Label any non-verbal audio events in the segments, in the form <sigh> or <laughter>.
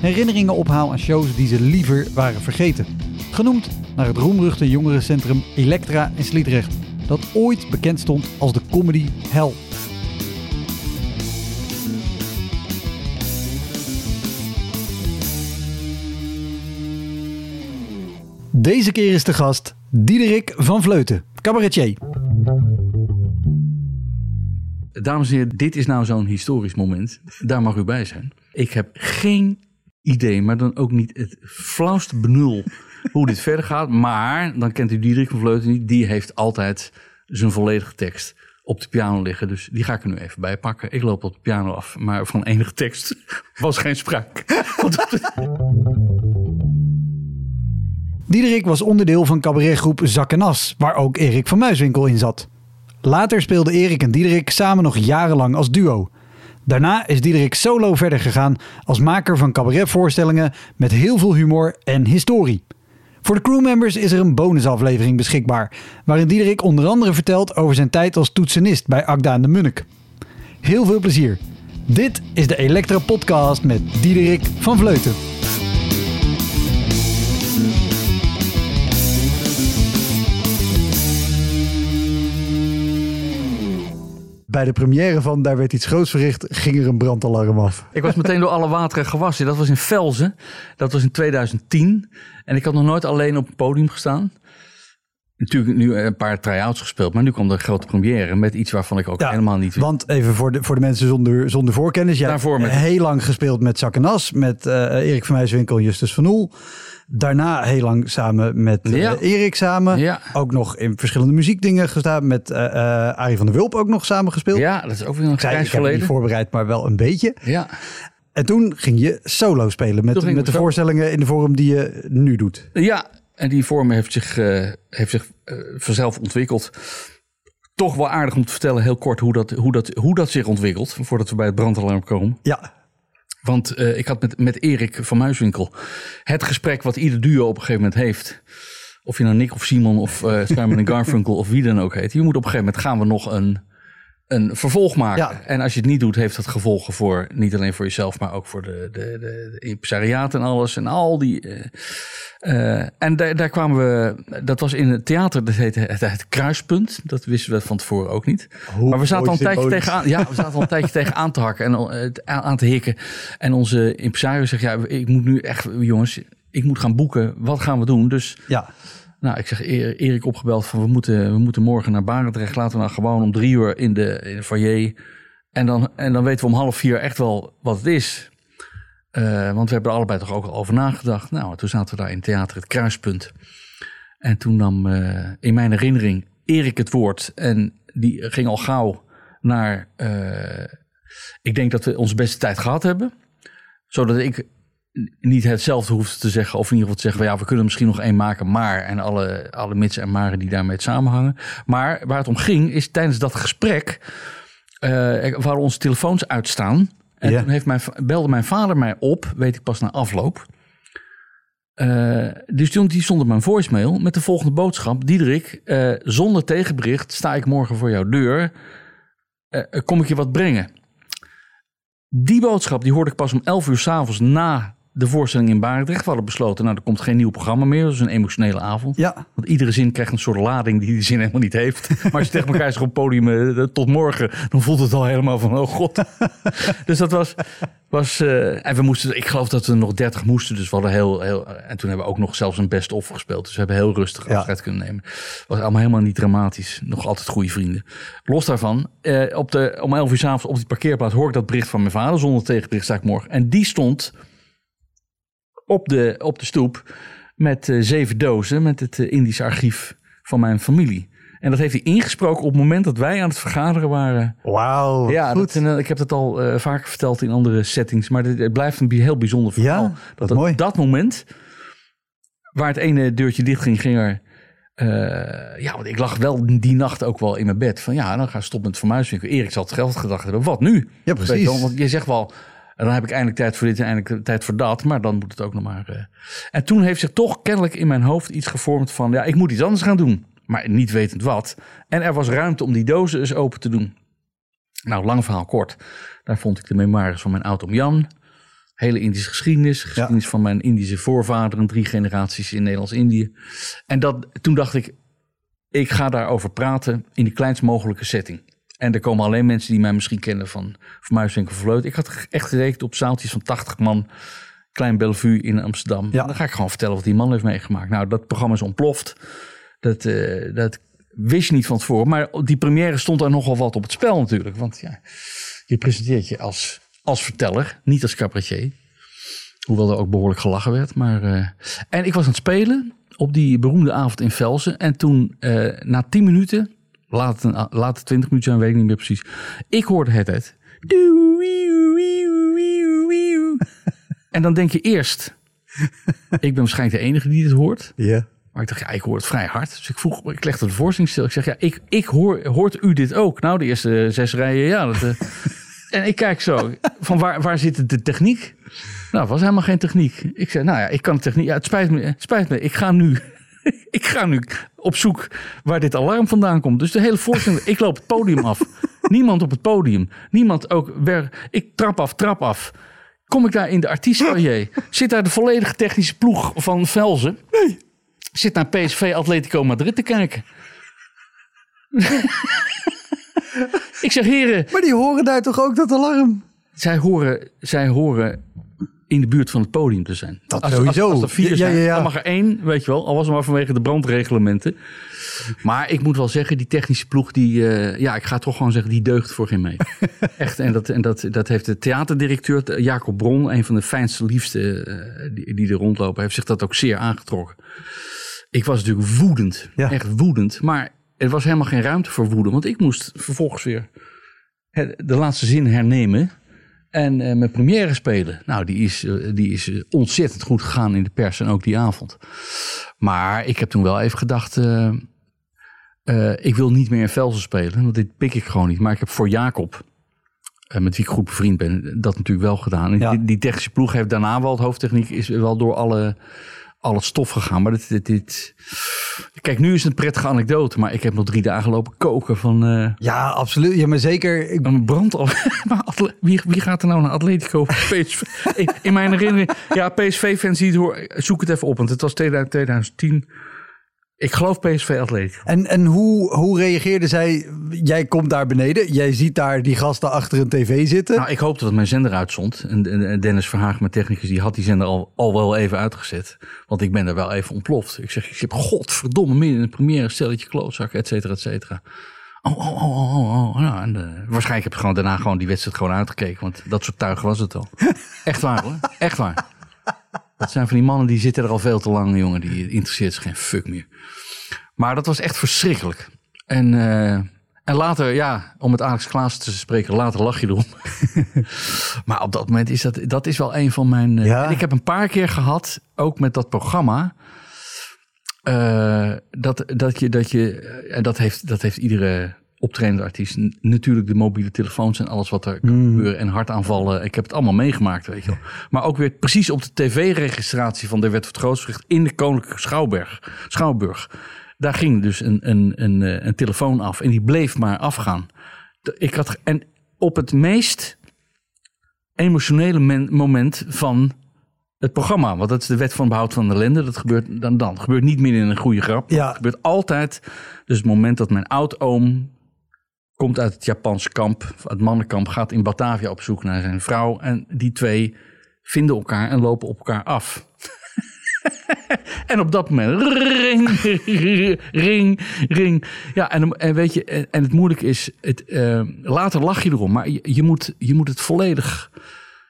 herinneringen ophaal aan shows die ze liever waren vergeten. Genoemd naar het roemruchte jongerencentrum Elektra in Sliedrecht, dat ooit bekend stond als de comedy hell. Deze keer is de gast Diederik van Vleuten, cabaretier. Dames en heren, dit is nou zo'n historisch moment. Daar mag u bij zijn. Ik heb geen idee, maar dan ook niet het flauwste benul hoe dit verder gaat. Maar dan kent u Diederik van Vleuten niet. Die heeft altijd zijn volledige tekst op de piano liggen. Dus die ga ik er nu even bij pakken. Ik loop op de piano af, maar van enige tekst <laughs> was geen sprake. Diederik was onderdeel van cabaretgroep Zak en As, waar ook Erik van Muiswinkel in zat. Later speelden Erik en Diederik samen nog jarenlang als duo. Daarna is Diederik solo verder gegaan als maker van cabaretvoorstellingen met heel veel humor en historie. Voor de crewmembers is er een bonusaflevering beschikbaar, waarin Diederik onder andere vertelt over zijn tijd als toetsenist bij Agda en de Munnik. Heel veel plezier. Dit is de Elektra Podcast met Diederik van Vleuten. Bij de première van Daar werd iets groots verricht, ging er een brandalarm af. Ik was meteen door alle wateren gewassen. Dat was in Velzen. Dat was in 2010. En ik had nog nooit alleen op het podium gestaan. Natuurlijk nu een paar try-outs gespeeld. Maar nu kwam een grote première met iets waarvan ik ook Ja, helemaal niet... Want even voor de, voor de mensen zonder, zonder voorkennis. Jij Daarvoor met- heel lang gespeeld met Zak en As, met eh, Erik van Muiswinkel en Justus van Oel. Daarna heel lang samen met eh, Ja. Erik samen. Ja. Ook nog in verschillende muziekdingen gestaan. Met eh eh, Arie van der Wulp ook nog samen gespeeld. Ja, dat is ook weer een ik heb niet geleden. voorbereid, maar wel een beetje. Ja, En toen ging je solo spelen met, met de zo- voorstellingen in de vorm die je nu doet. ja. En die vorm heeft zich, heeft zich vanzelf ontwikkeld. Toch wel aardig om te vertellen, heel kort, hoe dat, hoe dat, hoe dat zich ontwikkelt. Voordat we bij het brandalarm komen. Ja, Want eh, ik had met, met Erik van Muiswinkel het gesprek wat ieder duo op een gegeven moment heeft. Of je nou Nick of Simon of eh Simon en <laughs> Garfunkel of wie dan ook heet. Je moet op een gegeven moment gaan we nog een, een vervolg maken. Ja. En als je het niet doet, heeft dat gevolgen voor niet alleen voor jezelf, maar ook voor de, de, de, de impresariaat en alles. En al die. eh, eh, en daar, daar kwamen we. Dat was in het theater, dat heette het, het Kruispunt. Dat wisten we van tevoren ook niet. Hoe maar we zaten al een tijdje symbolisch. tegenaan. Ja, we zaten al een tijdje <laughs> tegenaan te hakken en aan aan te hikken. En onze impresario zegt: Ja, ik moet nu echt, jongens, ik moet gaan boeken. Wat gaan we doen? Dus ja. Nou, ik zeg Erik opgebeld van we moeten, we moeten morgen naar Barendrecht. Laten we nou gewoon om drie uur in de, in de foyer. En dan, en dan weten we om half vier echt wel wat het is. Eh, want we hebben er allebei toch ook al over nagedacht. Nou, toen zaten we daar in theater Het Kruispunt. En toen nam eh, in mijn herinnering Erik het woord. En die ging al gauw naar... eh, ik denk dat we onze beste tijd gehad hebben. Zodat ik niet hetzelfde hoefde te zeggen. Of in ieder geval te zeggen, ja, we kunnen misschien nog één maken. Maar, en alle, alle mitsen en maren die daarmee samenhangen. Maar waar het om ging, is tijdens dat gesprek... eh waren onze telefoons uitstaan. En Ja. toen heeft mijn, belde mijn vader mij op, weet ik pas na afloop. Eh, dus toen die stond op mijn voicemail met de volgende boodschap. Diederik, eh, zonder tegenbericht sta ik morgen voor jouw deur. Kom ik je wat brengen? Die boodschap die hoorde ik pas om 11 uur s'avonds na de voorstelling in Barendrecht. We hadden besloten, nou, er komt geen nieuw programma meer. Dat is een emotionele avond. Ja. Want iedere zin krijgt een soort lading die die zin helemaal niet heeft. <laughs> Maar als je tegen elkaar zegt op het podium eh, tot morgen, dan voelt het al helemaal van, oh god. <laughs> dus dat was, was eh, en we moesten, ik geloof dat we nog 30 moesten. Dus we hadden heel, heel, en toen hebben we ook nog zelfs een best-of gespeeld. Dus we hebben heel rustig Ja. afscheid kunnen nemen. was allemaal helemaal niet dramatisch. Nog altijd goede vrienden. Los daarvan, eh, op de, om 11 uur s'avonds op die parkeerplaats hoor ik dat bericht van mijn vader. Zonder tegenbericht sta ik morgen. En die stond op de, op de stoep met eh, zeven dozen met het eh, Indische archief van mijn familie. En dat heeft hij ingesproken op het moment dat wij aan het vergaderen waren. Wauw, ja, goed. dat, en, eh, ik heb dat al eh, vaker verteld in andere settings. Maar het, het blijft een heel bijzonder verhaal. Ja, wat mooi. Dat moment, waar het ene deurtje dicht ging, ging er... ja, want ik lag wel die nacht ook wel in mijn bed. Van ja, dan ga ik stoppen met vermuiswinkel. Erik zal het geld gedacht hebben. Wat nu? Ja, precies. je want je zegt wel, en dan heb ik eindelijk tijd voor dit en eindelijk tijd voor dat. Maar dan moet het ook nog maar. eh. En toen heeft zich toch kennelijk in mijn hoofd iets gevormd van, ja, ik moet iets anders gaan doen. Maar niet wetend wat. En er was ruimte om die dozen eens open te doen. Nou, lang verhaal kort. Daar vond ik de memoires van mijn oud-oom Jan. Hele Indische geschiedenis. Geschiedenis van mijn Indische voorvaderen. Drie generaties in Nederlands-Indië. En dat, toen dacht ik, ik ga daarover praten in de kleinst mogelijke setting. En er komen alleen mensen die mij misschien kennen van, van Muiswinkel Vleut. Ik had echt gerekend op zaaltjes van 80 man. Klein Bellevue in Amsterdam. Ja. Dan ga ik gewoon vertellen wat die man heeft meegemaakt. Nou, dat programma is ontploft. Dat, eh, dat wist je niet van tevoren. Maar die première stond er nogal wat op het spel natuurlijk. Want ja, je presenteert je als, als verteller, niet als cabaretier. Hoewel er ook behoorlijk gelachen werd. Maar, eh, en ik was aan het spelen op die beroemde avond in Velsen. En toen, eh, na 10 minuten, laat laat het 20 minuten zijn, weet ik niet meer precies. Ik hoorde het het. <laughs> En dan denk je eerst, ik ben waarschijnlijk de enige die dit hoort. Ja. Maar ik dacht, ja, ik hoor het vrij hard. Dus ik vroeg, ik legde de voorstelling stil. Ik zeg, ja, ik, ik hoor, hoort u dit ook? Nou, de eerste zes rijen, ja. Dat, eh. <laughs> en ik kijk zo, van waar, waar zit de techniek? Nou, was helemaal geen techniek. Ik zei, nou ja, ik kan de techniek. Ja, het spijt me, het spijt me. Ik ga nu, <laughs> ik ga nu op zoek waar dit alarm vandaan komt. Dus de hele voorstelling, ik loop het podium af. <laughs> Niemand op het podium. Niemand ook. Ik trap af, trap af. Kom ik daar in de artiestfoyer? <laughs> Zit daar de volledige technische ploeg van Velzen? Zit naar PSV Atletico Madrid te kijken. ik zeg, heren, Maar die horen daar toch ook dat alarm? zij horen, zij horen in de buurt van het podium te zijn. Dat als, sowieso. Als, als er vier Ja, zijn, ja, ja. dan mag er één, weet je wel. Al was het maar vanwege de brandreglementen. Maar ik moet wel zeggen, die technische ploeg, die, eh, ja, ik ga toch gewoon zeggen, die deugt voor geen meter. <laughs> Echt, en, dat, en dat, dat heeft de theaterdirecteur, eh, Jacob Bron, een van de fijnste, liefste eh, die, die er rondlopen, heeft zich dat ook zeer aangetrokken. Ik was natuurlijk woedend, Ja. echt woedend. Maar er was helemaal geen ruimte voor woede, want ik moest vervolgens weer de laatste zin hernemen. En eh, mijn première spelen. Nou, die is, eh, die is eh, ontzettend goed gegaan in de pers en ook die avond. Maar ik heb toen wel even gedacht. ik wil niet meer in Velsen spelen, want dit pik ik gewoon niet. Maar ik heb voor Jacob, met wie ik goed bevriend ben, dat natuurlijk wel gedaan. Ja. die, die technische ploeg heeft daarna wel, het hoofdtechniek is wel door alle, al het stof gegaan. Maar dit, dit, dit- Kijk, nu is het een prettige anekdote, maar ik heb nog drie dagen lopen koken van. eh, Ja, absoluut. Ja, maar zeker. Ik, een brand. <laughs> Maar wie, wie gaat er nou naar Atletico? PSV. In, in mijn herinnering. Ja, PSV-fans die het horen. Zoek het even op, want het was 2000 2010. Ik geloof PSV Atletico. en en hoe, hoe reageerde zij? Jij komt daar beneden. Jij ziet daar die gasten achter een tv zitten. Nou, ik hoopte dat mijn zender uitzond. En, en- en Dennis Verhaag, mijn technicus, die had die zender al, al wel even uitgezet. Want ik ben er wel even ontploft. Ik zeg, ik heb godverdomme midden in de première stelletje klootzak, et cetera, et cetera. Oh, oh, oh, oh, oh, oh. En, eh, waarschijnlijk heb ik gewoon daarna gewoon die wedstrijd gewoon uitgekeken. Want dat soort tuig was het al. Echt waar hoor. Echt waar. Dat zijn van die mannen die zitten er al veel te lang, jongen. Die interesseert zich geen fuck meer. Maar dat was echt verschrikkelijk. En, eh, en later, ja, om met Alex Klaas te spreken, later lach je erom. <laughs> maar op dat moment is dat, dat is wel een van mijn... eh, Ja. en ik heb een paar keer gehad, ook met dat programma... eh, dat, dat je, dat je en dat heeft, dat heeft iedere optredende artiest. n- Natuurlijk de mobiele telefoons en alles wat er kan gebeuren. En hartaanvallen. Ik heb het allemaal meegemaakt, weet je wel. Maar ook weer precies op de tv-registratie van de Wet van het in de Koninklijke Schouwburg. Schouwburg. Daar ging dus een, een, een, eh, een telefoon af en die bleef maar afgaan. Ik had, en op het meest emotionele men- moment van het programma, want dat is de wet van behoud van de ellende. Dat gebeurt dan, dan. Dat gebeurt niet meer in een goede grap. Ja. Het gebeurt altijd. Dus het moment dat mijn oud-oom komt uit het Japanse kamp, het mannenkamp, gaat in Batavia op zoek naar zijn vrouw. En die twee vinden elkaar en lopen op elkaar af. <laughs> en op dat moment ring, ring, ring. Ja, en, en weet je, en, en het moeilijke is, het, eh, later lach je erom, maar je, je, moet, je moet het volledig,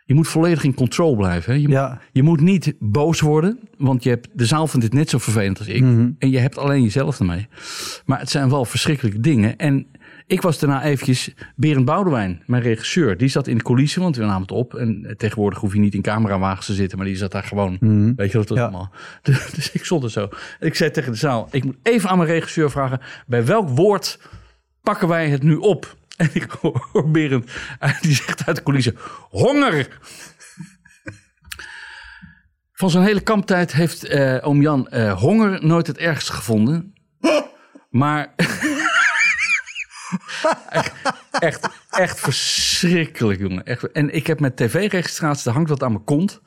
je moet volledig in control blijven. Hè? Je, Ja. je moet niet boos worden, want je hebt, de zaal vindt het net zo vervelend als ik. En je hebt alleen jezelf ermee. Maar het zijn wel verschrikkelijke dingen. En ik was daarna eventjes Berend Boudewijn, mijn regisseur. Die zat in de coulissen, want we namen het op. En eh, tegenwoordig hoef je niet in camerawagens te zitten, maar die zat daar gewoon. Weet je wat dat Ja. allemaal. <laughs> Dus, dus ik stond er zo. En ik zei tegen de zaal, ik moet even aan mijn regisseur vragen, bij welk woord pakken wij het nu op? <laughs> En ik hoor Berend, eh, die zegt uit de coulissen, honger! Van zijn hele kamptijd heeft eh, oom Jan eh, honger nooit het ergste gevonden. Maar <laughs> echt, <laughs> echt, echt verschrikkelijk, jongen. Echt, en ik heb met tv-registratie, daar hangt wat aan mijn kont.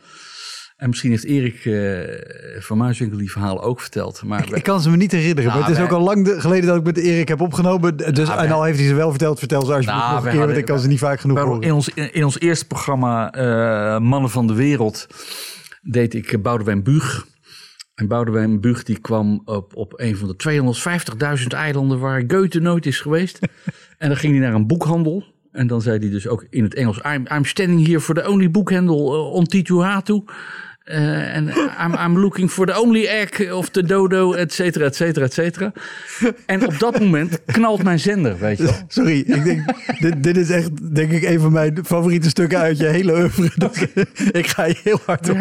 En misschien heeft Erik eh van Muiswinkel die verhalen ook verteld. Maar Ik kan ze me niet herinneren. Nou, maar het is wij- ook al lang de- geleden dat ik met Erik heb opgenomen. Dus, Nou, en wij- al heeft hij ze wel verteld, vertel ze alsjeblieft Nou, nog een keer. Want ik kan ze niet vaak genoeg horen. in, ons, in, in ons eerste programma eh, Mannen van de Wereld deed ik eh, Boudewijn Buug. En Boudewijn Buug die kwam op, op een van de 250.000 eilanden waar Goethe nooit is geweest. <laughs> en dan ging hij naar een boekhandel. En dan zei hij dus ook in het Engels: I'm, I'm standing here for the only bookhandle uh, on Tituhatu. Eh, En I'm, I'm looking for the only egg of the dodo, et cetera, et cetera, et cetera. En op dat moment knalt mijn zender, weet je wel. <laughs> Sorry, ik denk, dit, dit is echt denk ik een van mijn favoriete stukken uit je hele oeuvre. <laughs> Ik ga je heel hard op.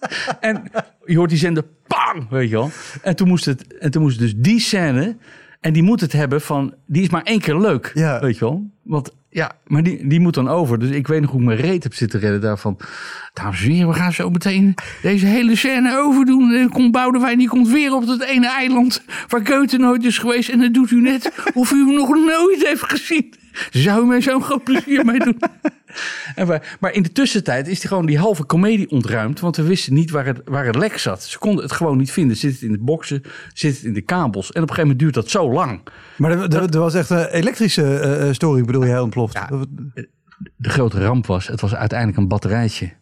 <laughs> en je hoort die zender, bang, weet je wel. En toen moest het, en toen moest dus die scène, en die moet het hebben van, die is maar één keer leuk, Ja. weet je wel. Want ja, maar die, die moet dan over. Dus ik weet nog hoe ik mijn reet heb zitten redden daarvan. Dames en heren, we gaan zo meteen deze hele scène overdoen. En dan komt Boudewijn, die komt weer op dat ene eiland waar Goethe nooit is geweest. En dat doet u net of u hem nog nooit heeft gezien. Zou u mij zo'n groot plezier mee doen? En wij- maar in de tussentijd is die gewoon die halve komedie ontruimd. Want we wisten niet waar het, waar het lek zat. Ze konden het gewoon niet vinden. Zit het in de boksen, zit het in de kabels. En op een gegeven moment duurt dat zo lang. Maar er, er- er was echt een elektrische eh, eh, storing, bedoel je, heel ontploft. De grote ramp was, het was uiteindelijk een batterijtje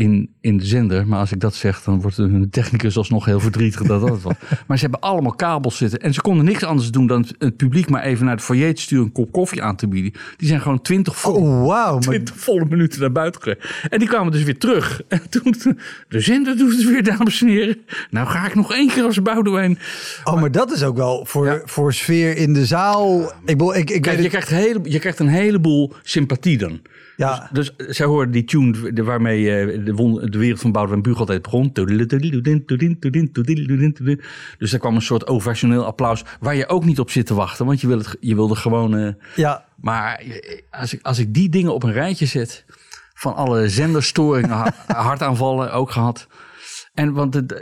in, in de zender. Maar als ik dat zeg, dan wordt de technicus alsnog heel verdrietig dat dat was. <laughs> Maar ze hebben allemaal kabels zitten. En ze konden niks anders doen dan het publiek maar even naar het foyer te sturen... een kop koffie aan te bieden. Die zijn gewoon twintig vol. Oh, wauw. maar- 20 volle minuten naar buiten gereden. En die kwamen dus weer terug. <laughs> En toen, de zender doet het weer, dames en heren. Nou ga ik nog één keer als Boudewijn. Oh, maar dat is ook wel voor, voor sfeer in de zaal. Ik, ik, ik Kijk, je krijgt, hele, je krijgt een heleboel sympathie dan. Ja. Dus, dus zij hoorden die tune waarmee eh, de, won- de wereld van Boudewijn Buug altijd begon. Dus daar kwam een soort ovationeel applaus waar je ook niet op zit te wachten. Want je, wil het, je wilde gewoon... eh, ja, Maar als ik, als ik die dingen op een rijtje zet, van alle zenderstoringen, ha- hartaanvallen ook gehad. En want het,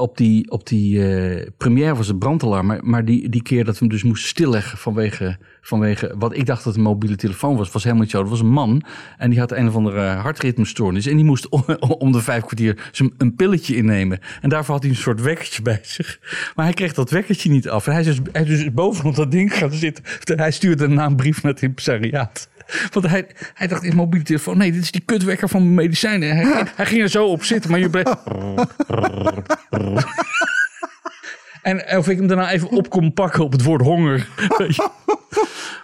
op die, op die eh, première was het brandalarm, maar, maar die, die keer dat we hem dus moesten stilleggen vanwege, vanwege wat ik dacht dat een mobiele telefoon was, was helemaal niet zo. Dat was een man en die had een of andere hartritmestoornis en die moest om, de vijf kwartier een pilletje innemen. En daarvoor had hij een soort wekkertje bij zich. Maar hij kreeg dat wekkertje niet af. En hij is dus, dus bovenop dat ding gaan zitten. Hij stuurde een brief naar het impresariaat. <laughs> Want hij, hij dacht in mobiele telefoon, nee, dit is die kutwekker van mijn medicijnen. Hij, ging- hij ging er zo op zitten, maar je bleef... <laughs> En of ik hem daarna even op kon pakken op het woord honger. <laughs> weet je.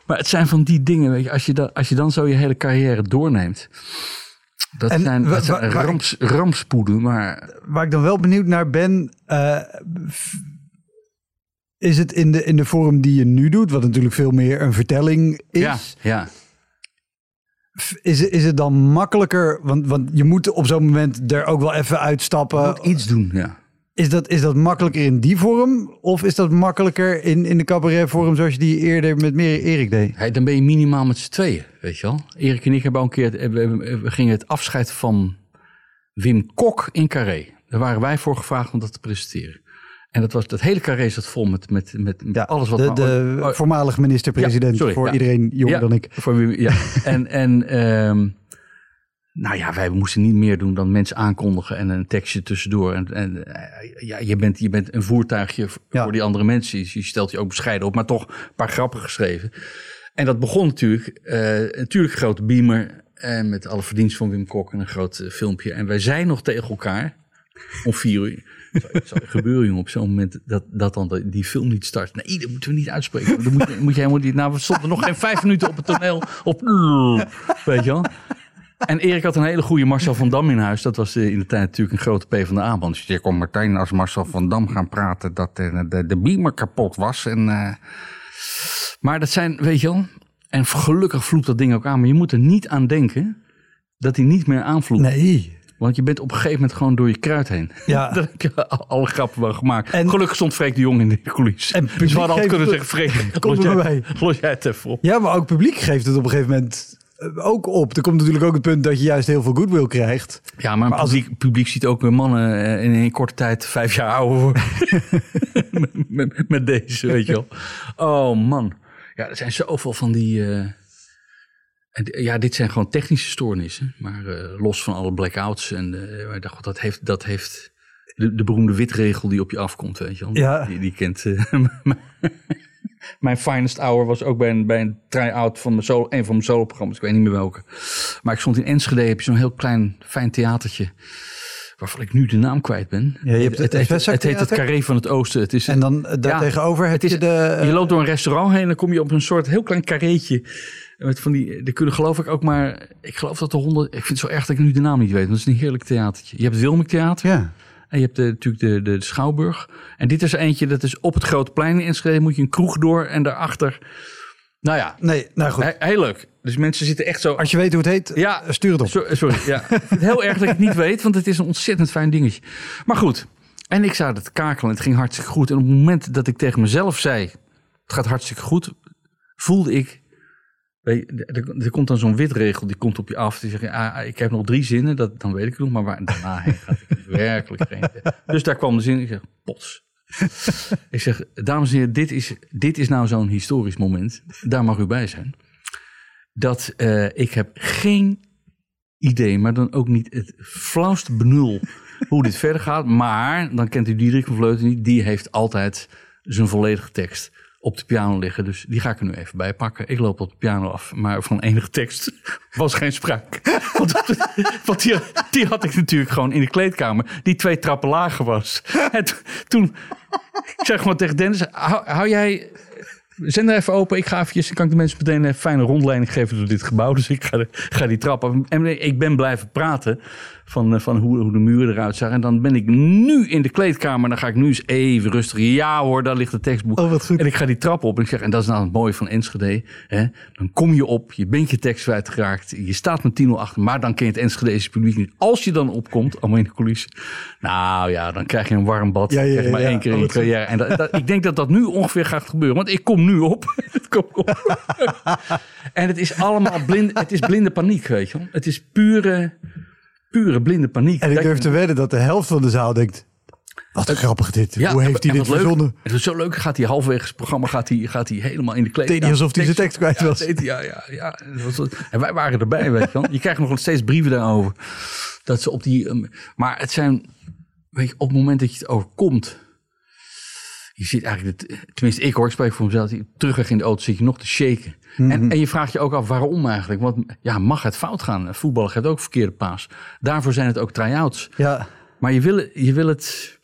Maar het zijn van die dingen, weet je, als je, dan, als je dan zo je hele carrière doorneemt. Dat En zijn, dat zijn rampspoeden, maar waar ik dan wel benieuwd naar ben. eh, f- is het in de, in de vorm die je nu doet, wat natuurlijk veel meer een vertelling is. ja, ja. Is, het- is het dan makkelijker? Want, want je moet op zo'n moment er ook wel even uitstappen. Moet iets doen, ja. Is dat, is dat makkelijker in die vorm? Of is dat makkelijker in, in de cabaretvorm zoals je die eerder met meer Erik deed? Hey, dan ben je minimaal met z'n tweeën, weet je wel. Erik en ik hebben al een keer, het- we- we gingen het afscheid van Wim Kok in Carré. Daar waren wij voor gevraagd om dat te presenteren. En dat, was, dat hele Carré zat vol met, met, met, met alles wat... de, de oh, voormalig minister-president Ja, voor ja. iedereen jonger dan ik. Voor wie, ja. <laughs> en en ehm, nou ja, wij moesten niet meer doen dan mensen aankondigen en een tekstje tussendoor. En, en eh, ja, je bent, je bent een voertuigje voor die andere mensen. Je stelt je ook bescheiden op, maar toch een paar grappen geschreven. En dat begon natuurlijk, eh, natuurlijk een grote beamer. En met alle verdiensten van Wim Kok en een groot eh, filmpje. En wij zeiden nog tegen elkaar om vier uur. Zou- zou gebeuren, op zo'n moment dat, dat dan de- die film niet start. Nee, dat moeten we niet uitspreken. Moet, moet je helemaal. Nou, we stonden nog geen vijf minuten op het toneel. Op, weet je wel. En Erik had een hele goede Marcel van Dam in huis. Dat was eh, in de tijd natuurlijk een grote PvdA-man. Dus je kon meteen als Marcel van Dam gaan praten dat eh, de, de beamer kapot was. En, eh, maar dat zijn, weet je wel. En gelukkig vloept dat ding ook aan. Maar je moet er niet aan denken dat hij niet meer aanvloeit. Nee. Want je bent op een gegeven moment gewoon door je kruid heen. Ja. Daar heb je alle grappen wel gemaakt. En- Gelukkig stond Freek de Jong in de coulissen. En dus publiek we hadden altijd kunnen zeggen, het- Freek, <laughs> Kom los jij, los jij het even op. Ja, maar ook publiek geeft het op een gegeven moment eh, ook op. Er komt natuurlijk ook het punt dat je juist heel veel goodwill krijgt. Ja, maar, Maar als publiek, publiek ziet ook weer mannen eh, in een korte tijd vijf jaar ouder worden. <laughs> <laughs> met, met, met deze, weet je wel. Oh man. Ja, er zijn zoveel van die... eh, ja, dit zijn gewoon technische stoornissen. Maar eh, los van alle blackouts. En ik dacht, dat heeft... Dat heeft de, de beroemde witregel die op je afkomt, weet je wel. Ja. Die, die kent... eh, <laughs> mijn finest hour was ook bij een, bij een try-out van mijn solo, een van mijn soloprogramma's. Ik weet niet meer welke. Maar ik stond in Enschede, heb je zo'n heel klein, fijn theatertje. Waarvan ik nu de naam kwijt ben. Ja, je hebt het het, het, Vestzak het heet het? Carré van het Oosten. Het is, En dan daartegenover heb het is- je de... je loopt door een restaurant heen en dan kom je op een soort heel klein carréetje. Met van die, er kunnen geloof ik ook maar, ik geloof dat er honderd, ik vind het zo erg dat ik nu de naam niet weet. Want het is een heerlijk theatertje. Je hebt het Wilming Theater. ja. En je hebt de, natuurlijk de, de, de Schouwburg. En dit is eentje, dat is op het Grote Plein in Enschede. Moet je een kroeg door en daarachter. Nou ja, Nee, nou goed. he- heel leuk. Dus mensen zitten echt zo... Als je weet hoe het heet, Ja. eh, stuur het op. So- sorry, ja. <laughs> Heel erg dat ik het niet weet, want het is een ontzettend fijn dingetje. Maar goed, en ik zou het kakelen, het ging hartstikke goed. En op het moment dat ik tegen mezelf zei, het gaat hartstikke goed, voelde ik... Er, er komt dan zo'n witregel, die komt op je af. Die zegt, ah, ik heb nog drie zinnen, dat, dan weet ik het nog. Maar waar, daarna heen gaat ik <laughs> werkelijk geen... Dus daar kwam de zin, ik zeg, pots. <laughs> ik zeg, dames en heren, dit is, dit is nou zo'n historisch moment. Daar mag u bij zijn. Dat eh, ik heb geen idee, maar dan ook niet het flauwste benul hoe dit verder gaat. Maar dan kent u Diederik van Vleuten niet. Die heeft altijd zijn volledige tekst op de piano liggen. Dus die ga ik er nu even bij pakken. Ik loop op de piano af, maar van enige tekst <laughs> was geen sprake. <laughs> Want, die, die had ik natuurlijk gewoon in de kleedkamer, die twee trappen lager was. En to- toen, ik zeg gewoon tegen Dennis, hou, jij Zend er even open. Ik ga eventjes, kan ik de mensen meteen een fijne rondleiding geven door dit gebouw. Dus ik ga, ga die trap af. En ik ben blijven praten van, eh, van hoe, hoe de muren eruit zagen. En dan ben ik nu in de kleedkamer. Dan ga ik nu eens even rustig. Ja hoor, daar ligt het tekstboek. Oh, wat goed. En ik ga die trap op. En ik zeg, en dat is nou het mooie van Enschede. Hè? Dan kom je op, je bent je tekst kwijtgeraakt. Je staat met 10 achter. Maar dan ken je het Enschedese publiek niet. Als je dan opkomt, allemaal in de coulissen. Nou ja, dan krijg je een warm bad. Ja, je maar één keer in je Oh, goed. carrière. En dat, dat- ik denk dat dat nu ongeveer gaat gebeuren. Want ik kom nu op. <laughs> Het komt op. <laughs> en het is allemaal blind, het is blinde paniek, weet je wel. Het is pure, pure blinde paniek. En ik durf je- te wedden dat de helft van de zaal denkt... Wat grappig dit. Ja, Hoe heeft hij dit verzonnen? Het is zo leuk. Gaat hij halverwege het programma gaat hij, gaat hij helemaal in de Deed hij alsof hij zijn tekst kwijt Ja, was. deed ja, ja, ja. En wij waren erbij, weet je wel. Je krijgt nog steeds brieven daarover. Dat ze op die... um, maar het zijn... Weet je, op het moment dat je het overkomt... Je zit eigenlijk... de- tenminste, ik hoor, ik spreek voor mezelf. Terugweg in de auto zit je nog te shaken. Mhm. en, en je vraagt je ook af waarom eigenlijk. Want ja, mag het fout gaan? Voetballen gaat ook verkeerde paas. Daarvoor zijn het ook try-outs. Ja. Maar je wil, je wil het...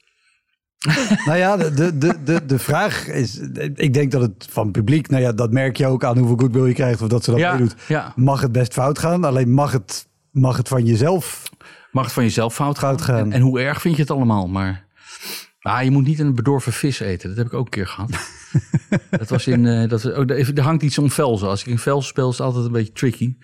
<laughs> Nou ja, de, de, de, de, vraag is... Ik denk dat het van publiek... Nou ja, dat merk je ook aan hoeveel goodwill je krijgt... of dat ze dat Ja, ja. Mag het best fout gaan. Alleen mag het, mag het van jezelf... Mag het van jezelf fout gaan? Fout gaan. En, en hoe erg vind je het allemaal? Maar ah, je moet niet een bedorven vis eten. Dat heb ik ook een keer gehad. <laughs> dat was in. eh, dat, oh, er hangt iets om velzen. Als ik in velzen speel, is het altijd een beetje tricky.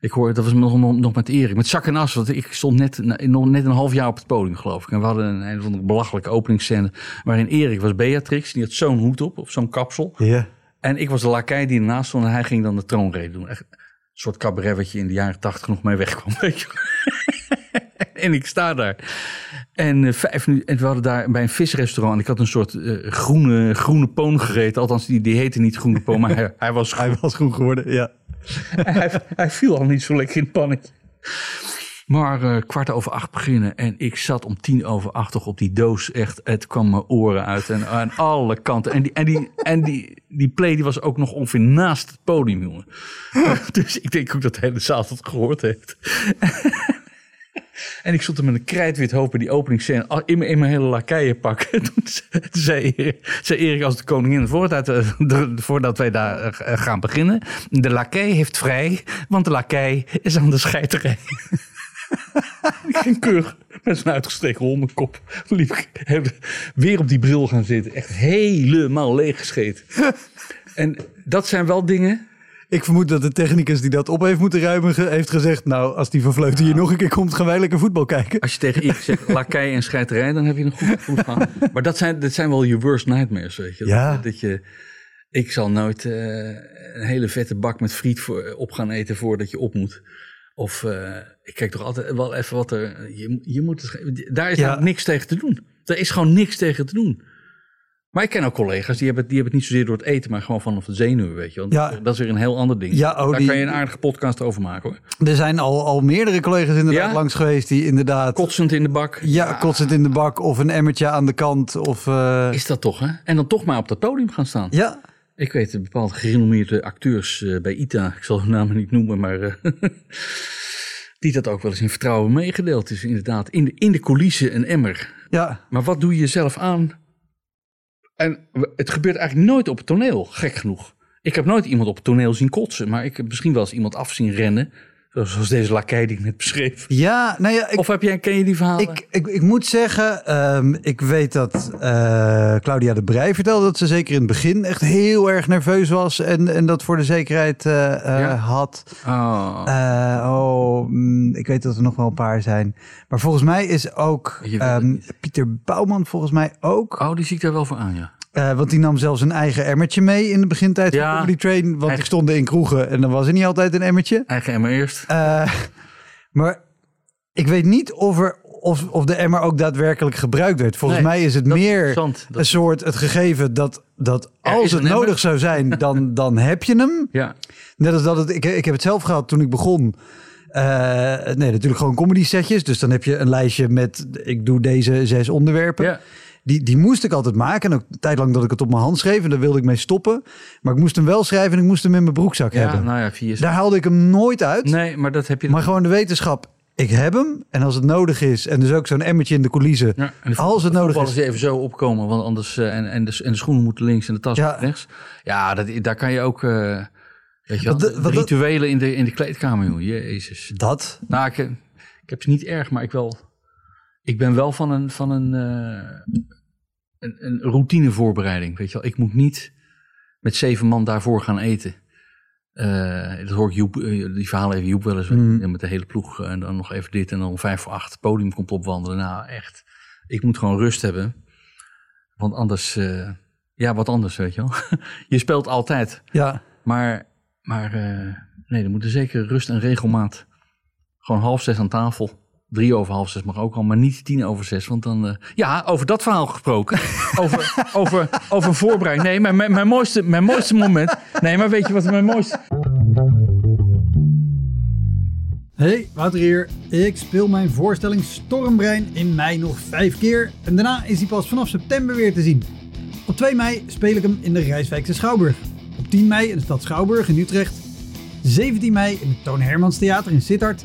Ik hoor, dat was nog, nog, nog met Erik. Met zak en as. Want ik stond net, nog net een half jaar op het podium, geloof ik. En we hadden een, een de belachelijke openingsscène. Waarin Erik was Beatrix. Die had zo'n hoed op, of zo'n kapsel. Ja. En ik was de lakai die ernaast stond. En hij ging dan de troonrede doen. Echt een soort cabaret wat je in de jaren tachtig nog mee wegkwam. <laughs> Weet je. <laughs> en ik sta daar. En, eh, vijf minuten, en we hadden daar bij een visrestaurant. Ik had een soort eh, groene, groene poon gegeten. Althans, die, die heette niet groene poon, maar hij, hij was groen. Hij was goed geworden, ja. <laughs> hij, hij viel al niet zo lekker in het pannetje. Maar eh, kwart over acht beginnen en ik zat om tien over acht op die doos. Echt, het kwam mijn oren uit en aan alle kanten. En die, en die, en die, die play die was ook nog ongeveer naast het podium, jongen. <laughs> dus ik denk ook dat de hele zaal het gehoord heeft. En ik stond er met een krijtwit hoofd bij die openingsscène al- in mijn, in mijn hele lakeienpak. En <laughs> Toen zei- Erik, zei Erik als de koningin, voordat, eh, <laughs> voordat wij daar eh, gaan beginnen. De lakei heeft vrij, want de lakei is aan de scheiterij. <laughs> ik ging keurig met zijn uitgestreken hondenkop. Liep weer op die bril gaan zitten. Echt helemaal leeggescheten. en dat zijn wel dingen... Ik vermoed dat de technicus die dat op heeft moeten ruimen ge- heeft gezegd... nou, als die vervleuten hier nog een keer komt, gaan wij lekker voetbal kijken. Als je tegen Erik zegt <laughs> lakij en scheiterij, dan heb je een goed gaan. Maar dat zijn, dat zijn wel je worst nightmares, weet je. Ja. Dat, dat je ik zal nooit eh, een hele vette bak met friet voor, op gaan eten voordat je op moet. Of eh, ik kijk toch altijd wel even wat er... Je, je moet het, daar is Ja. namelijk niks tegen te doen. Daar is gewoon niks tegen te doen. Maar ik ken ook collega's, die hebben, die hebben het niet zozeer door het eten, maar gewoon vanaf de zenuwen, weet je. Want Ja. dat is weer een heel ander ding. Ja, oh, daar die- kan je een aardige podcast over maken hoor. Er zijn al, al meerdere collega's inderdaad Ja? langs geweest die inderdaad... Kotsend in de bak. ja, kotsend in de bak of een emmertje aan de kant. Of, eh, Is dat toch, hè? En dan toch maar op dat podium gaan staan. ja, Ik weet een bepaalde gerenommeerde acteurs eh, bij ITA, ik zal hun namen niet noemen, maar eh, <laughs> die dat ook wel eens in vertrouwen meegedeeld is. Inderdaad, in de, in de coulissen een emmer. ja, Maar wat doe je jezelf aan? En het gebeurt eigenlijk nooit op het toneel, gek genoeg. Ik heb nooit iemand op het toneel zien kotsen, maar ik heb misschien wel eens iemand af zien rennen. Zoals deze lakij die ik net beschreef. ja, nou ja, ik, Of heb jij, ken je die verhalen? Ik, ik, ik moet zeggen, ehm, ik weet dat eh, Claudia de Brij vertelde dat ze zeker in het begin echt heel erg nerveus was en, en dat voor de zekerheid eh, eh, Ja. had. Oh, oh, mm, ik weet dat er nog wel een paar zijn. Maar volgens mij is ook ehm, Pieter Bouwman volgens mij ook. oh, die zie ik daar wel voor aan, ja. Eh, want die nam zelfs een eigen emmertje mee in de begintijd Ja. van Comedy Train. Want Eigen- ik stond in kroegen en dan was er niet altijd een emmertje. Eigen emmer eerst. Eh, maar ik weet niet of, er, of, of de emmer ook daadwerkelijk gebruikt werd. Volgens Nee, mij is het is meer. Dat- een soort het gegeven dat, dat als het emmer. nodig zou zijn, dan, dan heb je hem. Ja, Net als dat het, ik, ik heb het zelf gehad toen ik begon. Eh, nee, natuurlijk gewoon comedy setjes. Dus dan heb je een lijstje met, ik doe deze zes onderwerpen. ja. Die, die moest ik altijd maken. En ook een tijd lang dat ik het op mijn hand schreef. En daar wilde ik mee stoppen. Maar ik moest hem wel schrijven en ik moest hem in mijn broekzak ja hebben. nou ja, vier. Daar haalde ik hem nooit uit. Nee, maar dat heb je. Maar gewoon de wetenschap. Ik heb hem. En als het nodig is. En dus ook zo'n emmertje in de coulissen. Ja, en de Als het nodig is. even zo opkomen, want anders eh, en, en, de, en de schoenen moeten links en de tas Ja. rechts. Ja, dat, daar kan je ook, eh, weet je Wat de- dat- rituelen in de, in de kleedkamer, joh. Jezus. Dat. Nou, ik, ik heb ze niet erg, maar ik wel. Ik ben wel van een, van een, eh, een, een routinevoorbereiding, weet je wel. Ik moet niet met zeven man daarvoor gaan eten. Eh, dat hoor ik Joep, eh, die verhalen heeft Joep wel eens Mm. met de hele ploeg. En dan nog even dit en dan om vijf voor acht het podium komt opwandelen. Nou, echt. Ik moet gewoon rust hebben. Want anders, ja, wat anders, weet je wel. <laughs> je speelt altijd. Ja. Maar, maar nee, er moet er zeker rust en regelmaat. Gewoon half zes aan tafel. Drie over half zes mag ook al, maar niet tien over zes. Want dan. eh, ja, over dat verhaal gesproken. <laughs> over, over, over voorbereiding. Nee, mijn, mijn, mijn, mooiste, mijn mooiste moment. Nee, maar weet je wat mijn mooiste. Hey, Wouter hier. Ik speel mijn voorstelling Stormbrein in mei nog vijf keer. En daarna is hij pas vanaf september weer te zien. Op 2 mei speel ik hem in de Rijswijkse Schouwburg. Op 10 mei in de stad Schouwburg in Utrecht. 17 mei in het Toon Hermans Theater in Sittard.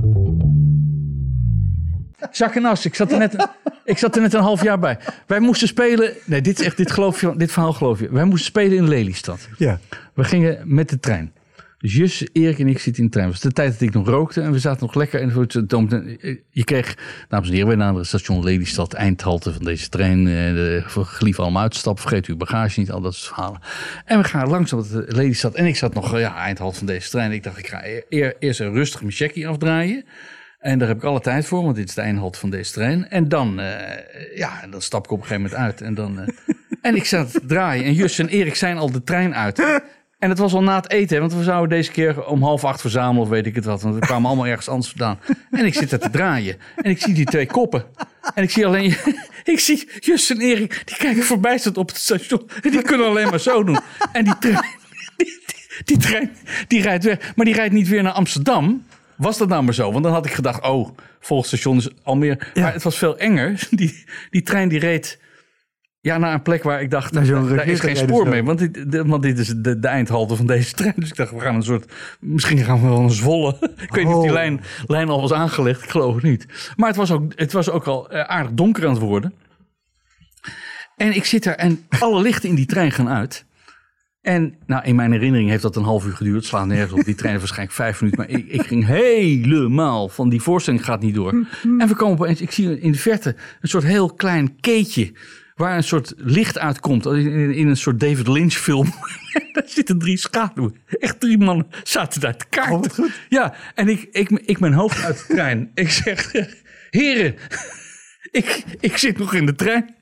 Zak en as. Ik zat, er net, ik zat er net een half jaar bij. Wij moesten spelen. Nee, dit is echt. Dit, geloof je, dit verhaal geloof je. Wij moesten spelen in Lelystad. Ja. We gingen met de trein. Dus Jus, Erik en ik zitten in de trein. Het was de tijd dat ik nog rookte en we zaten nog lekker. En het- het- je kreeg, dames en heren, wij naar het station Lelystad, eindhalte van deze trein. eh, De, voor gelief allemaal uitstappen, vergeet uw bagage niet, al dat soort verhalen. En we gaan langzaam op de Lelystad. En ik zat nog, eh, ja, eindhalte van deze trein. Ik dacht, ik ga e- eer- eerst een rustig mijn checkie afdraaien. En daar heb ik alle tijd voor, want dit is de eindhalte van deze trein. En dan, eh, ja, dan stap ik op een gegeven moment uit. En, dan, eh, en ik sta te draaien. En Jus en Erik zijn al de trein uit. En het was al na het eten, want we zouden deze keer om half acht verzamelen, of weet ik het wat. Want we kwamen allemaal ergens anders vandaan. En ik zit er te draaien. En ik zie die twee koppen. En ik zie alleen, <laughs> ik zie Jus en Erik, die kijken verbijsterd op het station. En die kunnen alleen maar zo doen. En die trein, <laughs> die, die trein, die rijdt weg. Maar die rijdt niet weer naar Amsterdam. Was dat nou maar zo? Want dan had ik gedacht, oh, volgenstation is Almere. Ja. Maar het was veel enger. <laughs> Die, die trein die reed ja, naar een plek waar ik dacht, daar is geen spoor mee. Want dit, de- want dit is de, de eindhalte van deze <laughs> trein. Dus ik dacht, we gaan een soort, misschien gaan we wel een Zwolle. <laughs> ik weet niet of die Oh. lijn, lijn al was aangelegd. Ik geloof het niet. Maar het was ook, het was ook al eh, aardig donker aan het worden. En ik zit daar en alle lichten in die trein gaan uit. En nou, in mijn herinnering heeft dat een half uur geduurd. Slaat nergens op. Die trein waarschijnlijk vijf minuten. Maar ik, ik ging helemaal van die voorstelling gaat niet door. En we komen opeens, ik zie in de verte een soort heel klein keetje. Waar een soort licht uitkomt. In, in, in een soort David Lynch film. <laughs> daar zitten drie schaduwen. Echt drie mannen zaten daar te kaarten. Oh. Ja, en ik, ik, ik mijn hoofd uit de trein. Ik zeg, heren, ik, ik zit nog in de trein.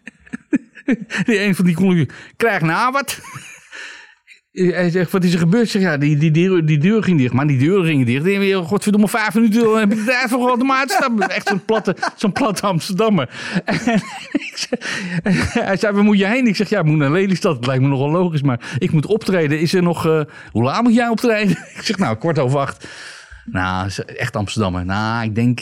<laughs> Die een van die conducteurs, krijg nou wat. Hij zegt, wat is er gebeurd? Zeg, ja, die, die, deur, die deur ging dicht. Maar die deur ging dicht. Ik denk, godverdomme, vijf minuten, heb ik de tijd voor uit te. Echt zo'n platte, zo'n platte Amsterdammer. En hij zei, waar moet je heen? Ik zeg, ja, ik moet naar Lelystad. Dat lijkt me nogal logisch, maar ik moet optreden. Is er nog, eh, hoe laat moet jij optreden? <laughs> Ik zeg, nou, kwart over acht. Nou, echt Amsterdammer. Nou, ik denk,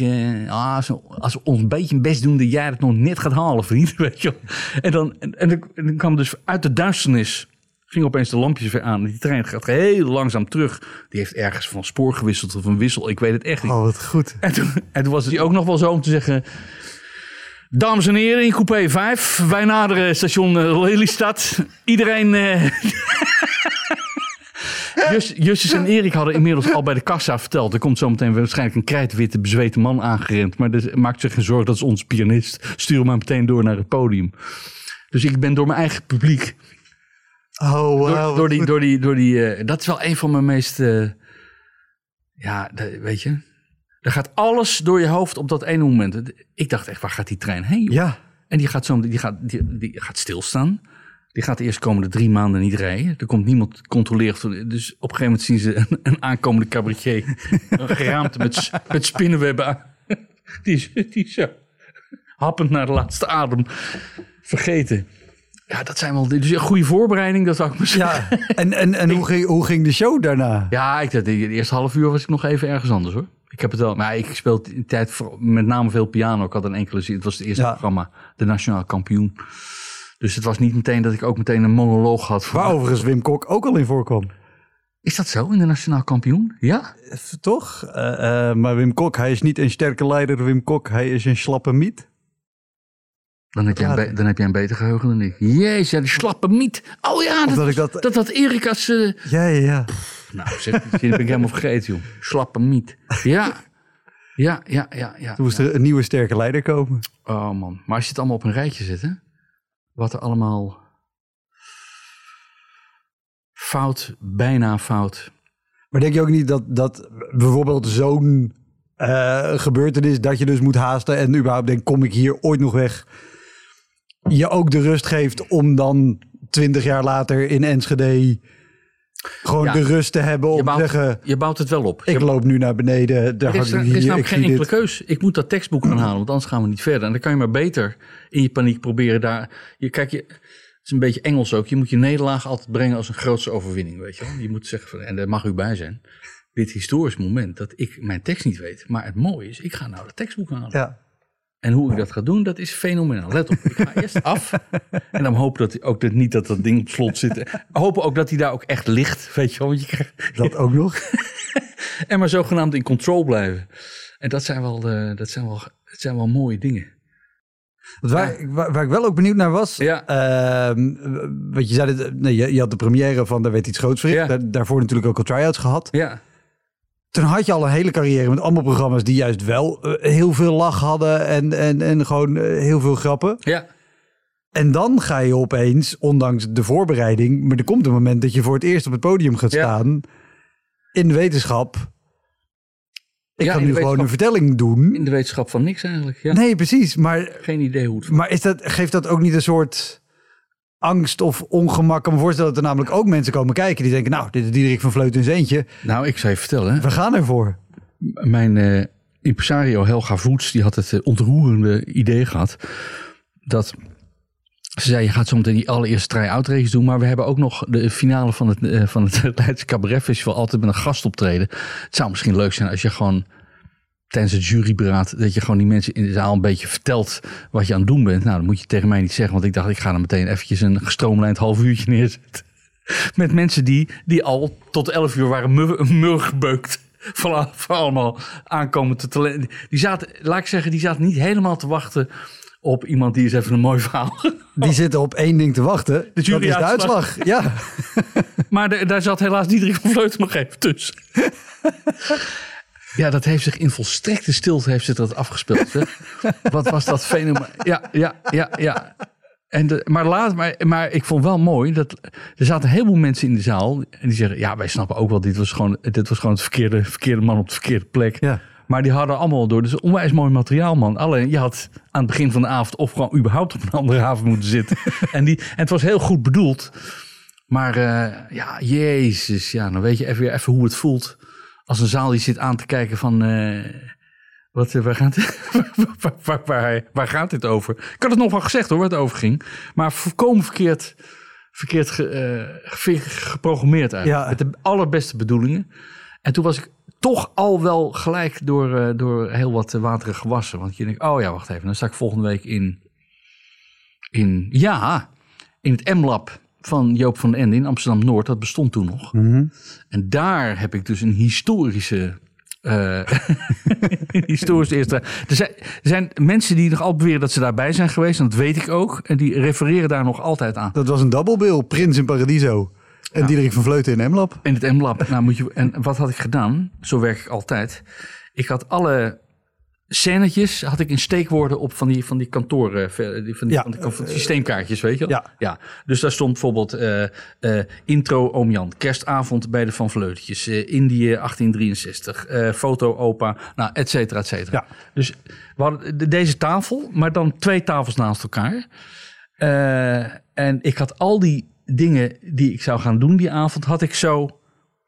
ah, als, we, als ons een beetje best doen, dat jij het nog net gaat halen, vriend. <laughs> Weet je. En dan, en, en en dan kwam dus uit de duisternis, ging opeens de lampjes weer aan. Die trein gaat heel langzaam terug. Die heeft ergens van spoor gewisseld of een wissel. Ik weet het echt niet. Oh, wat goed. En toen, en toen was het ook nog wel zo om te zeggen... Dames en heren, in coupé 5. Wij naderen station eh, Lelystad. Iedereen... <laughs> Jus- Justus en Erik hadden inmiddels al bij de kassa verteld. Er komt zometeen waarschijnlijk een krijtwitte, bezweten man aangerend. Maar dus, maakt zich geen zorgen, dat is onze pianist. Stuur hem maar meteen door naar het podium. Dus ik ben door mijn eigen publiek Oh, wow. door, die, door die, door die, eh, dat is wel een van mijn meest, eh, ja, de- weet je, er gaat alles door je hoofd op dat ene moment. Ik dacht echt, waar gaat die trein heen? joh? Ja, En die gaat, zo, die, gaat, die, die gaat stilstaan. Die gaat de eerst komende drie maanden niet rijden. Er komt niemand controleren. Dus op een gegeven moment zien ze een, een aankomende cabaretier. <laughs> een geraamte met, met spinnenwebben aan. Die is, die is zo happend naar de laatste adem vergeten. Ja, dat zijn wel... Dus een goede voorbereiding, dat zou ik zeggen. ja. <laughs> En, en, en hoe, ging, hoe ging de show daarna? Ja, ik, de, de eerste half uur was ik nog even ergens anders hoor. Ik heb het wel, maar ik speel in tijd met name veel piano. Ik had een enkele zin. Het was het eerste Ja. programma, de Nationaal Kampioen. Dus het was niet meteen dat ik ook meteen een monoloog had. Voor, Waar overigens Wim Kok ook al in voorkwam. Is dat zo in de Nationaal Kampioen? Ja? Even Toch? Eh, eh, maar Wim Kok, hij is niet een sterke leider. Wim Kok, hij is een slappe miet. Dan heb, jij een, dan heb jij een beter geheugen dan ik. Jezus, die slappe miet. Oh ja, dat, dat ik dat... Erika's... eh, Ja, ja, ja. nou, zeg, ben ik helemaal <laughs> vergeten, joh. Slappe miet. Ja. Ja, ja, ja, ja. Toen moest er een nieuwe sterke leider komen. Oh man, maar als je het allemaal op een rijtje zet, hè? Wat er allemaal fout, bijna fout. Maar denk je ook niet dat, dat bijvoorbeeld zo'n eh, gebeurtenis, dat je dus moet haasten en überhaupt denkt, kom ik hier ooit nog weg, je ook de rust geeft om dan twintig jaar later in Enschede gewoon Ja. de rust te hebben om Je te bouwt, zeggen, je bouwt het wel op. ik Je- loop nu naar beneden, daar er is, er is hier, ik namelijk geen enkele dit. keus. Ik moet dat tekstboek gaan halen, want anders gaan we niet verder. En dan kan je maar beter in je paniek proberen daar... Je, kijk, je, het is een beetje Engels ook. Je moet je nederlaag altijd brengen als een grootste overwinning, weet je wel. Je moet zeggen, van, en daar mag u bij zijn. Dit historisch moment dat ik mijn tekst niet weet. Maar het mooie is, ik ga nou dat tekstboek halen. Ja. En hoe ik dat ga doen, dat is fenomenaal. Let op, ik ga eerst <laughs> af. En dan hoop dat ook dat niet dat dat ding op slot zit. Hopen ook dat hij daar ook echt ligt. Weet je wel, want je krijgt, Dat ook nog. <laughs> en maar zogenaamd in control blijven. En dat zijn wel, eh, dat zijn wel, dat zijn wel mooie dingen. Want waar, waar, waar ik wel ook benieuwd naar was, Ja. ehm, wat je zei, dat- nee, je, je had de première van Daar werd iets groots. Ja. Daar, daarvoor natuurlijk ook al try-outs gehad. Ja, Toen had je al een hele carrière met allemaal programma's die juist wel eh, heel veel lach hadden en, en, en gewoon eh, heel veel grappen. ja, En dan ga je opeens, ondanks de voorbereiding, maar er komt een moment dat je voor het eerst op het podium gaat Ja. staan in de wetenschap. Ik Ja, kan nu gewoon een vertelling doen. In de wetenschap van niks eigenlijk. Ja. Nee, precies. Maar, Geen idee hoe het maar is dat, geeft dat ook niet een soort angst of ongemak? Ik kan me voorstellen dat er namelijk ook mensen komen kijken die denken... nou, dit is Diederik van Vleuten in zijn eentje. Nou, ik zou je vertellen. We gaan ervoor. Mijn eh, impresario Helga Voets, die had het eh, ontroerende idee gehad. Dat ze zei, je gaat zo meteen die allereerste try-out doen. Maar we hebben ook nog de finale van het, eh, van het <laughs> Leidse Cabaret Festival. Altijd met een gast optreden. Het zou misschien leuk zijn als je gewoon tijdens het juryberaad... dat je gewoon die mensen in de zaal een beetje vertelt wat je aan het doen bent. Nou, dat moet je tegen mij niet zeggen. Want ik dacht, ik ga er meteen eventjes een gestroomlijnd half uurtje neerzetten. <laughs> Met mensen die, die al tot 11 uur waren mur, mur gebeukt. <laughs> Van, van allemaal aankomen te talent. Die zaten, laat ik zeggen, die zaten niet helemaal te wachten op iemand die eens even een mooi verhaal. <laughs> Die zitten op één ding te wachten. De dat is de uitslag. Ja. Maar de- daar zat helaas Diederik van Vleuten nog even tussen. Ja, dat heeft zich in volstrekte stilte heeft zich dat afgespeeld. Zeg. <laughs> Wat was dat fenomeen? Ja, ja, ja, ja. En de, maar, laat, maar, maar ik vond wel mooi dat er zaten een heleboel mensen in de zaal. En die zeggen: Ja, wij snappen ook wel, dit was gewoon, dit was gewoon het verkeerde, verkeerde man op de verkeerde plek. Ja. Maar die hadden allemaal door. Dus onwijs mooi materiaal, man. Alleen je had aan het begin van de avond of gewoon überhaupt op een andere avond moeten zitten. <laughs> en, die, en het was heel goed bedoeld. Maar eh, ja, jezus, ja, dan weet je even, even hoe het voelt. Als een zaal die zit aan te kijken van... eh, wat, eh, waar, gaat het, <laughs> waar, waar, waar, waar gaat dit over? Ik had het nog wel gezegd hoor, waar het over ging. Maar volkomen verkeerd, verkeerd ge- eh, ge- geprogrammeerd eigenlijk. Ja. Met de allerbeste bedoelingen. En toen was ik toch al wel gelijk door, eh, door heel wat wateren gewassen. Want je denkt, oh ja, wacht even. Dan sta ik volgende week in... in ja, in het M-lab van Joop van den Ende in Amsterdam-Noord. Dat bestond toen nog. En daar heb ik dus een historische... eh <laughs> historische eerste. Er zijn, er zijn mensen die nog altijd beweren dat ze daarbij zijn geweest. En dat weet ik ook. En die refereren daar nog altijd aan. Dat was een double bill. Prins in Paradiso. En Diederik van Vleuten in M-Lab. In het M-lab. Nou, moet je, en wat had ik gedaan? Zo werk ik altijd. Ik had alle scènetjes had ik in steekwoorden op van die, van die kantoren, eh, die- van die, Ja, van die, van die systeemkaartjes, weet je wel? ja. ja. Dus daar stond bijvoorbeeld eh, eh, intro Oom Jan, kerstavond bij de Van Vleutjes, eh, Indië 1863, eh, foto opa, nou, et cetera, et cetera. Ja. Dus we hadden de- deze tafel, maar dan twee tafels naast elkaar. Eh, en ik had al die dingen die ik zou gaan doen die avond, had ik zo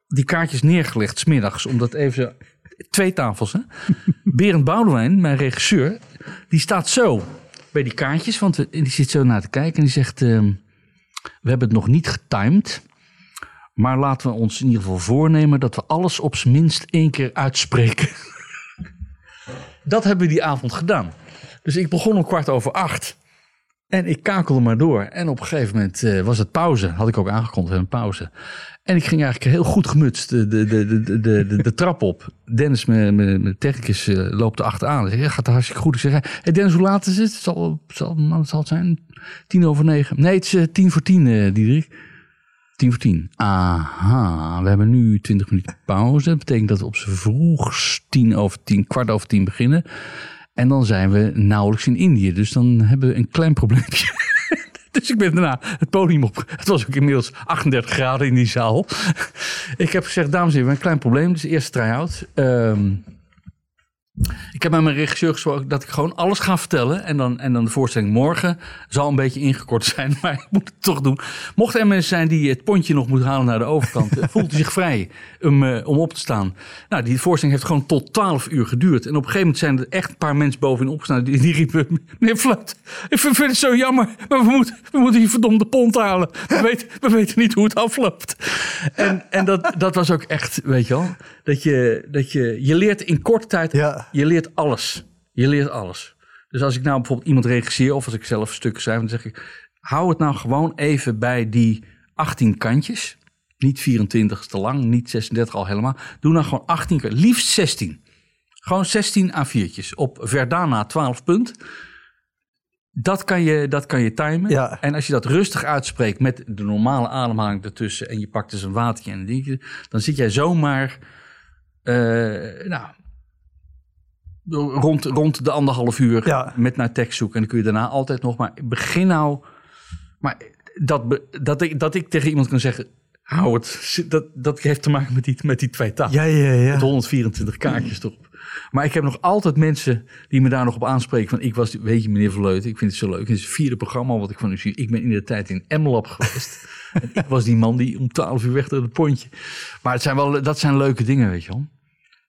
die kaartjes neergelegd, smiddags. Omdat even zo, twee tafels, hè. <laughs> Berend Boudewijn, mijn regisseur, die staat zo bij die kaartjes. Want en die zit zo naar te kijken en die zegt... ehm, we hebben het nog niet getimed. Maar laten we ons in ieder geval voornemen... dat we alles op z'n minst één keer uitspreken. <laughs> dat hebben we die avond gedaan. Dus ik begon om kwart over acht. En ik kakelde maar door. En op een gegeven moment eh, was het pauze. Had ik ook aangekondigd, een pauze. En ik ging eigenlijk heel goed gemutst de, de, de, de, de, de, trap op. Dennis, mijn, mijn, technicus, eh, loopt er achteraan. Ik zeg, ja, gaat het hartstikke goed. Ik zeg, hey Dennis, hoe laat is het? Zal, zal, zal het zijn? Tien over negen. Nee, het is eh, tien voor tien, Diederik. Tien voor tien. Aha, we hebben nu twintig minuten pauze. Dat betekent dat we op z'n vroegst tien over tien, kwart over tien beginnen. En dan zijn we nauwelijks in Indië. Dus dan hebben we een klein probleempje. <laughs> Dus ik ben daarna het podium op. Het was ook inmiddels 38 graden in die zaal. Ik heb gezegd, dames en heren, een klein probleem. Dus eerste try-out. Ehm, ik heb met mijn regisseur gesproken dat ik gewoon alles ga vertellen. En dan, en dan de voorstelling morgen zal een beetje ingekort <laughs> zijn. Maar ik moet het toch doen. Mocht er mensen zijn die het pontje nog moeten halen naar de overkant. eh, voelt u zich vrij om, eh, om op te staan. Nou, die voorstelling heeft gewoon tot 12 uur geduurd. En op een gegeven moment zijn er echt een paar mensen bovenin opgestaan. Die, die riepen, meneer Fluit, ik vind, het zo jammer. Maar we moeten, we moeten die verdomde pont halen. We <laughs> weten, we weten niet hoe het afloopt. En, en dat, dat was ook echt, weet je wel. Dat je, dat je, je leert in korte tijd. Je leert alles. Je leert alles. Dus als ik nou bijvoorbeeld iemand regisseer of als ik zelf stukken schrijf, dan zeg ik, hou het nou gewoon even bij die 18 kantjes. Niet 24 is te lang, niet 36 al helemaal. Doe nou gewoon 18, kantjes. liefst 16. Gewoon 16 A4'tjes op Verdana 12 punt. Dat kan je, dat kan je timen. Ja. En als je dat rustig uitspreekt met de normale ademhaling ertussen... en je pakt dus een watertje en een dingetje... dan zit jij zomaar... eh, nou, rond, rond de anderhalf uur Ja. met naar tekst zoeken. En dan kun je daarna altijd nog maar... begin nou... Maar dat, be- dat, ik, dat ik tegen iemand kan zeggen... hou het. Dat, dat heeft te maken met die, met die twee tafels. Ja, ja, ja. Met 124 kaartjes erop. Maar ik heb nog altijd mensen die me daar nog op aanspreken. Van ik was, weet je meneer Verleuten, ik vind het zo leuk. Het is het vierde programma wat ik van u zie. Ik ben in de tijd in Emmelab geweest. <laughs> en ik was die man die om twaalf uur weg door het pontje. Maar het zijn wel, dat zijn leuke dingen, weet je wel.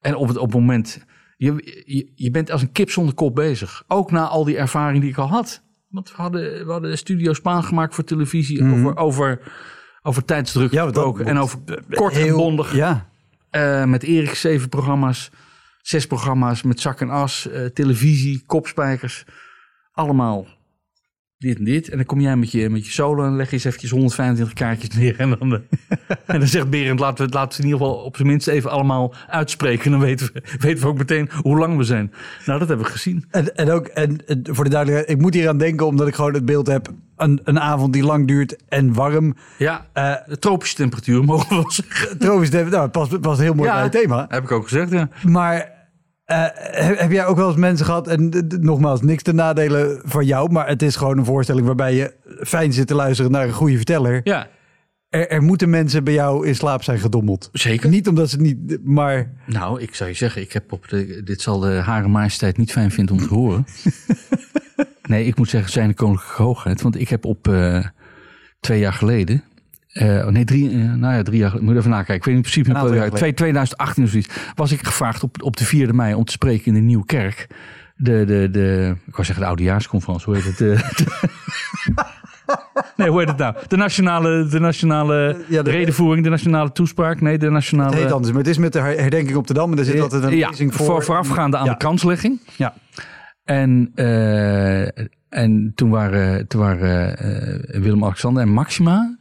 En op het, op het moment, je, je, je bent als een kip zonder kop bezig. Ook na al die ervaring die ik al had. Want we hadden, we hadden Studio Spaan gemaakt voor televisie. Over, over, over tijdsdruk Mhm. Ja, gesproken. En over kort en bondig. Ja, Eh, met Erik zeven programma's, zes programma's met zak en as, eh, televisie, kopspijkers. Allemaal dit en dit. En dan kom jij met je, met je solo en leg je eens eventjes 125 kaartjes neer. En dan, eh, <laughs> en dan zegt Berend, laten we, het- laten we in ieder geval op zijn minst even allemaal uitspreken. Dan weten we, <laughs> weten we ook meteen hoe lang we zijn. Nou, dat hebben we gezien. en, en ook en, en voor de duidelijkheid, ik moet hier aan denken omdat ik gewoon het beeld heb. Een, een avond die lang duurt en warm. Ja, Eh tropische temperatuur <laughs> mogen we wel zeggen. Tropisch, nou, het past, past heel mooi Ja. bij het thema. Heb ik ook gezegd, ja. Maar eh, heb, jij ook wel eens mensen gehad, en nogmaals, niks te nadelen van jou, maar het is gewoon een voorstelling waarbij je fijn zit te luisteren naar een goede verteller. Ja, Er, er moeten mensen bij jou in slaap zijn gedommeld. zeker. Niet omdat ze het niet, maar Nou, ik zou je zeggen, ik heb op de, dit zal de Hare Majesteit niet fijn vinden om te horen. <laughs> nee, ik moet zeggen, zijn de koninklijke hoogheid. Want ik heb op eh, twee jaar geleden, eh, oh nee, drie, eh, nou ja, drie jaar geleden, moet even nakijken. Ik weet niet precies welk jaar jaar, twee- 2018 of zoiets, was ik gevraagd op, op de 4e mei om te spreken in de Nieuwe Kerk. De, de, de, ik wou zeggen de oudejaarsconferentie, hoe heet het? De, <laughs> nee, hoe heet het nou? De nationale, de nationale Ja, de- redenvoering, de nationale toespraak. Nee, de nationale... het heet anders. Maar het is met de her- herdenking op de Dam en er zit altijd een ja, lezing voor. voor, voorafgaande aan Ja. de kanslegging. Ja. En, eh, en toen waren, toen waren eh, Willem-Alexander en Maxima...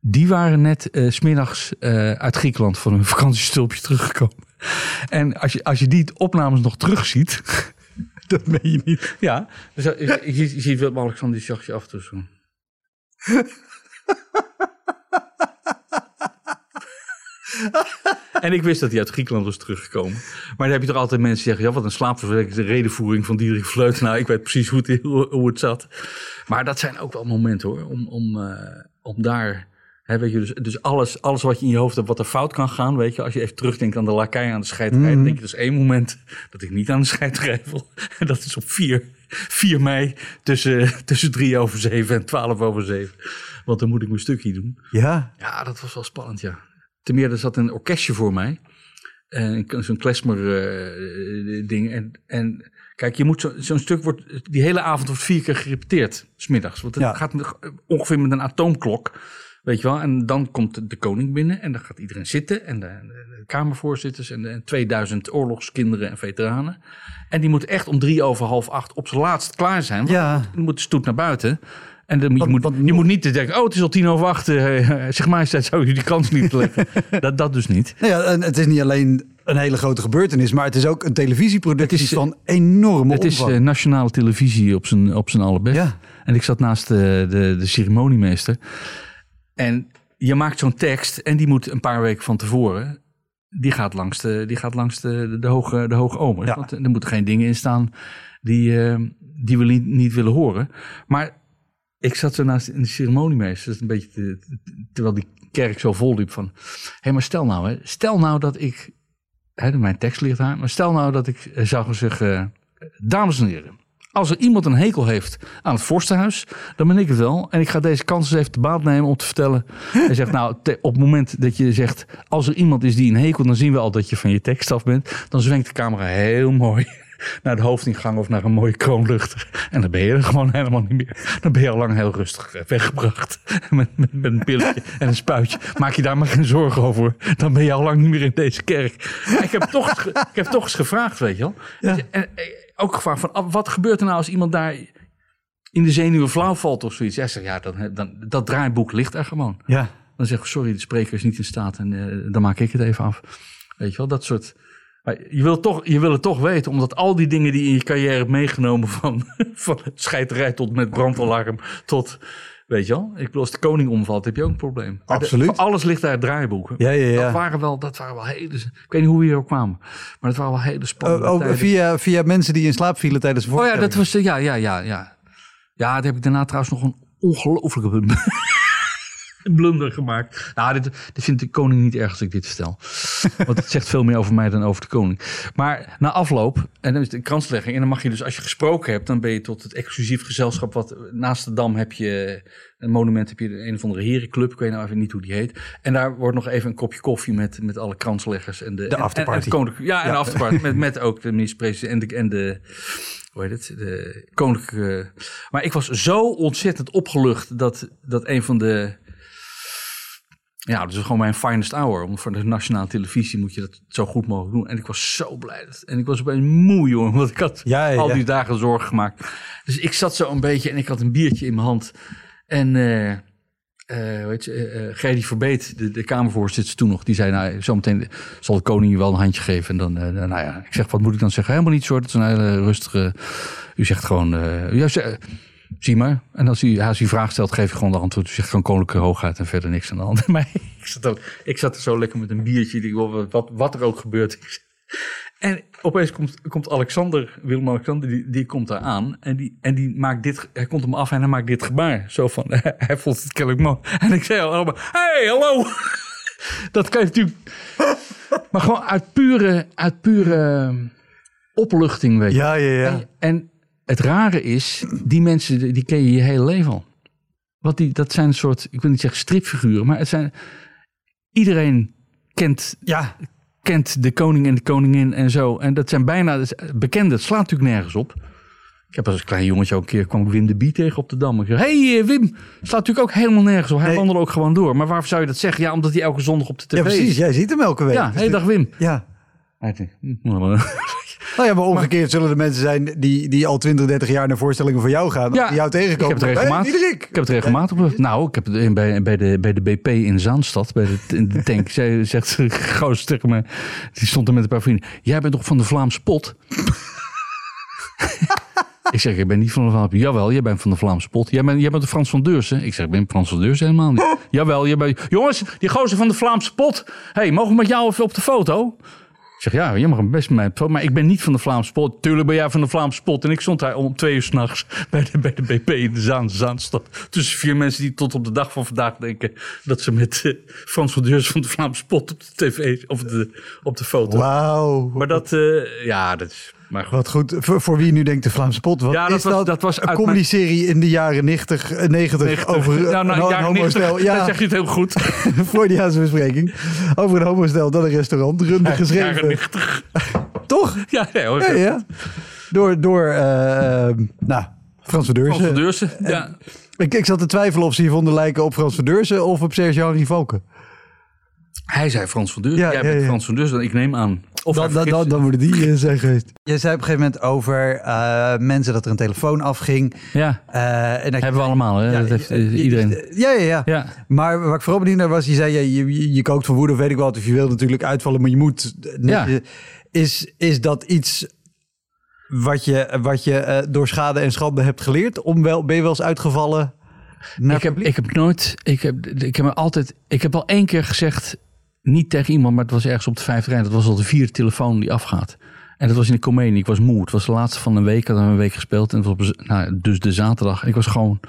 die waren net eh, 's smiddags eh, uit Griekenland van hun <laughs> vakantiestulpje teruggekomen. En als je, als je die opnames nog terugziet... <laughs> Dat meen je niet. ja, dus, eh, je, je, je ziet Willem-Alexander, die zag je af toe zo. <laughs> En ik wist dat hij uit Griekenland was teruggekomen. Maar dan heb je toch altijd mensen die zeggen... ja, wat een slaapverwekkende redenvoering van Diederik Vleut. Nou, ik weet precies hoe het, hoe, hoe het zat. Maar dat zijn ook wel momenten hoor. Om, om, eh, om daar... Weet je, dus dus alles, alles wat je in je hoofd hebt wat er fout kan gaan. Weet je, als je even terugdenkt aan de lakai aan de scheiterij. Dan denk je, dat is één moment dat ik niet aan de. En <laughs> dat is op 4, 4 mei tussen, <laughs> tussen 3 over 7 en 12 over 7. Want dan moet ik mijn stukje doen. Ja, Ja, dat was wel spannend, ja. Ten meer, er zat een orkestje voor mij. En zo'n klezmer-ding. en, en kijk, je moet zo- zo'n stuk wordt... Die hele avond wordt vier keer gerepeteerd, smiddags. Want het Ja. gaat met- ongeveer met een atoomklok. Weet je wel? En dan komt de koning binnen en dan gaat iedereen zitten. En de, de- kamervoorzitters en de 2000 oorlogskinderen en veteranen. En die moeten echt om drie over half acht op zijn laatst klaar zijn. Want Ja. dan moet de stoet naar buiten. En dan, je, moet, je moet niet denken, oh, het is al tien over acht. eh, <laughs> zeg maar, zou je die kans niet leggen? <laughs> dat, dat dus niet. nou ja en het is niet alleen een hele grote gebeurtenis, maar het is ook een televisieproductie Het is, eh, van enorme Het is omvang. eh, nationale televisie op zijn, op zijn allerbest. Ja. En ik zat naast de, de, de ceremoniemeester. En je maakt zo'n tekst en die moet een paar weken van tevoren... Die gaat langs de, die gaat langs de, de, de hoge, de hoge omers. Ja. Want er moeten geen dingen in staan die, eh, die we niet, niet willen horen. Maar ik zat zo naast een ceremoniemeester. Dat is een beetje te- te- terwijl die kerk zo vol liep van... Hé, hey, maar stel nou, hè, stel nou dat ik... Hè, mijn tekst ligt daar. Maar stel nou dat ik eh, zou zeggen... Dames en heren, als er iemand een hekel heeft aan het vorstenhuis, dan ben ik het wel. En ik ga deze kans eens even te baat nemen om te vertellen. Hij zegt, nou, op het moment dat je zegt, als er iemand is die een hekel, dan zien we al dat je van je tekst af bent. Dan zwenkt de camera heel mooi <laughs> naar de hoofdingang of naar een mooie kroonluchter. En dan ben je er gewoon helemaal niet meer. Dan ben je al lang heel rustig eh, weggebracht. <laughs> Met, met, met een pilletje en een spuitje. Maak je daar maar geen zorgen over. Dan ben je al lang niet meer in deze kerk. Ik heb toch, ik heb toch eens gevraagd, weet je wel. En ook gevraagd van, ah, wat gebeurt er nou als iemand daar in de zenuwen flauw valt of zoiets? Hij zegt, ja, dan, dan, dat draaiboek ligt er gewoon. Ja. Dan zeg ik, sorry, de spreker is niet in staat en eh, dan maak ik het even af. Weet je wel, dat soort... Maar je wil, toch, je wil het toch weten, omdat al die dingen die je in je carrière hebt meegenomen... van, <laughs> van scheiterij tot met brandalarm tot... Weet je wel, ik bedoel, als de koning omvalt, heb je ook een probleem. De- Absoluut. alles ligt daar het draaiboek. Ja, ja, ja. Dat waren wel, dat waren wel hele... Ik weet niet hoe we hier ook kwamen. Maar dat waren wel hele spannende Oh, oh, via, via mensen die in slaap vielen tijdens de Oh ja, dat was... Ja, ja, ja, ja. Ja, daar heb ik daarna trouwens nog een ongelofelijke... <laughs> <laughs> blunder gemaakt. Nou, dit, dit vindt de koning niet erg als ik dit stel. <laughs> Want het zegt veel meer over mij dan over de koning. Maar na afloop, en dan is de kranslegging. En dan mag je dus, als je gesproken hebt, dan ben je tot het exclusief gezelschap. Wat naast de dam heb je een monument, heb je een of andere herenclub. Ik weet nou even niet hoe die heet. En daar wordt nog even een kopje koffie met, met alle kransleggers. En de, De en- afterparty. En, en het ja, en de afterparty. <laughs> met, met ook de minister-president en de, en de hoe heet het, de koninklijke... Maar ik was zo ontzettend opgelucht dat, dat een van de... Ja, dat is gewoon mijn finest hour. Om voor de nationale televisie moet je dat zo goed mogelijk doen. En ik was zo blij. Dat, en ik was opeens moe, jongen. Want ik had Ja, ja, al die dagen zorgen gemaakt. Dus ik zat zo een beetje en ik had een biertje in mijn hand. En eh eh weet je, Gerdy Verbeet, de, de Kamervoorzitter toen nog, die zei, nou, zometeen zal de koning je wel een handje geven. En dan, eh, nou ja, ik zeg, wat moet ik dan zeggen? Helemaal niet zo, dat is een hele rustige, u zegt gewoon, eh, ja, ze- zie maar. En als u, als u vraag stelt, geef je gewoon de antwoord. U zegt gewoon koninklijke hoogheid en verder niks aan de hand. <laughs> Maar ik zat, ook, ik zat er zo lekker met een biertje, wat, wat, er ook gebeurt. En opeens komt, komt Alexander, Willem-Alexander, die, die komt daar aan. En die, en die maakt dit, hij komt hem af en hij maakt dit gebaar. Zo van, <laughs> hij vond het kennelijk mooi. En ik zei allemaal, hey, hallo. <laughs> Dat kan je natuurlijk... Maar gewoon uit pure, uit pure opluchting, weet je. Ja, ja, ja. En, en het rare is, die mensen die ken je je hele leven al. Want die, dat zijn een soort, ik wil niet zeggen stripfiguren, maar het zijn. Iedereen kent, Ja, kent de koning en de koningin en zo. En dat zijn bijna is bekende. Het slaat natuurlijk nergens op. Ik heb als klein jongetje ook een keer kwam ik Wim de Bie tegen op de dam. Ik zei, hey, eh, Wim, slaat natuurlijk ook helemaal nergens op. Hij Nee. wandelde ook gewoon door. Maar waarvoor zou je dat zeggen? Ja, omdat hij elke zondag op de tv ja, precies. is. Jij ziet hem elke week. Ja, hey, dag Wim. Ja. Hij denkt, hm, nou, ja, maar omgekeerd zullen er mensen zijn die, die al 20, 30 jaar naar voorstellingen van jou gaan. Ja, die jou tegenkomen. Ik heb het regelmatig. Ik heb het regelmatig. Nou, ik heb het in- bij, bij, de, bij de BP in Zaanstad, bij de, in de tank. <laughs> Zij zegt ze goos tegen me. Die stond er met een paar vrienden. Jij bent toch van de Vlaamse pot? <laughs> ik zeg, ik ben niet van de Vlaamse pot. Jawel, jij bent van de Vlaamse pot. Jij bent, jij bent de Frans van Deursen. Ik zeg, ik ben Frans van Deursen helemaal niet. <laughs> Jawel, jij bent... Jongens, die gozer van de Vlaamse pot. hey, mogen we met jou even op de foto? Ik zeg, ja, je mag best op de foto, maar ik ben niet van de Vlaamse pot. Tuurlijk ben jij van de Vlaamse pot. En ik stond daar om twee uur s'nachts bij de, bij de BP in de Zaan, Zaanstad. Tussen vier mensen die tot op de dag van vandaag denken... dat ze met eh, Frans van Deurs van de Vlaamse pot op de tv of de, op de foto. Wauw. Maar dat, eh, ja, dat is... Maar goed. Wat goed. Voor, voor wie nu denkt de Vlaamse pot. Wat Ja, dat is was- dat? dat was een comedy-serie in de jaren 90, eh, 90, over nou, een, nou, een jaren homostel. 90, Ja, dan zeg je het heel goed. <laughs> Freudiaanse bespreking. Over een homostel dat een restaurant runde Jaren geschreven. <laughs> 90. Toch? Ja, nee, hoor. Ja, ja. Door, door eh, eh, nou, Frans van Frans van Deursen. Ja. Ik, ik zat te twijfelen of ze hier vonden lijken op Frans van Deursen of op Serge-Henri Valken. Hij zei Frans van Deursen. Ja, Jij ja, bent ja. Frans van Deursen. Ik neem aan. Of Dan, dan, dan, moeten die eh, zijn geweest. Je zei op een gegeven moment over eh, mensen dat er een telefoon afging. Ja, Eh, en dat hebben we allemaal. Hè? Ja, dat heeft iedereen. Ja, ja, ja. Ja. Maar waar ik vooral benieuwd naar was, je zei, ja, je, je, je kookt van woede of weet ik wat. Of je wil natuurlijk uitvallen, maar je moet. Ja. Is, is dat iets wat je, wat je eh, door schade en schande hebt geleerd? Om wel, ben je wel eens uitgevallen naar Ik heb, publiek? ik heb nooit, ik heb, ik heb me altijd, ik heb al één keer gezegd, niet tegen iemand, maar het was ergens op de vijfde rij. Dat was al de vierde telefoon die afgaat. En dat was in de comedie. Ik was moe. Het was de laatste van een week. Ik had een week gespeeld. En het was op, nou, dus de zaterdag. Ik was gewoon,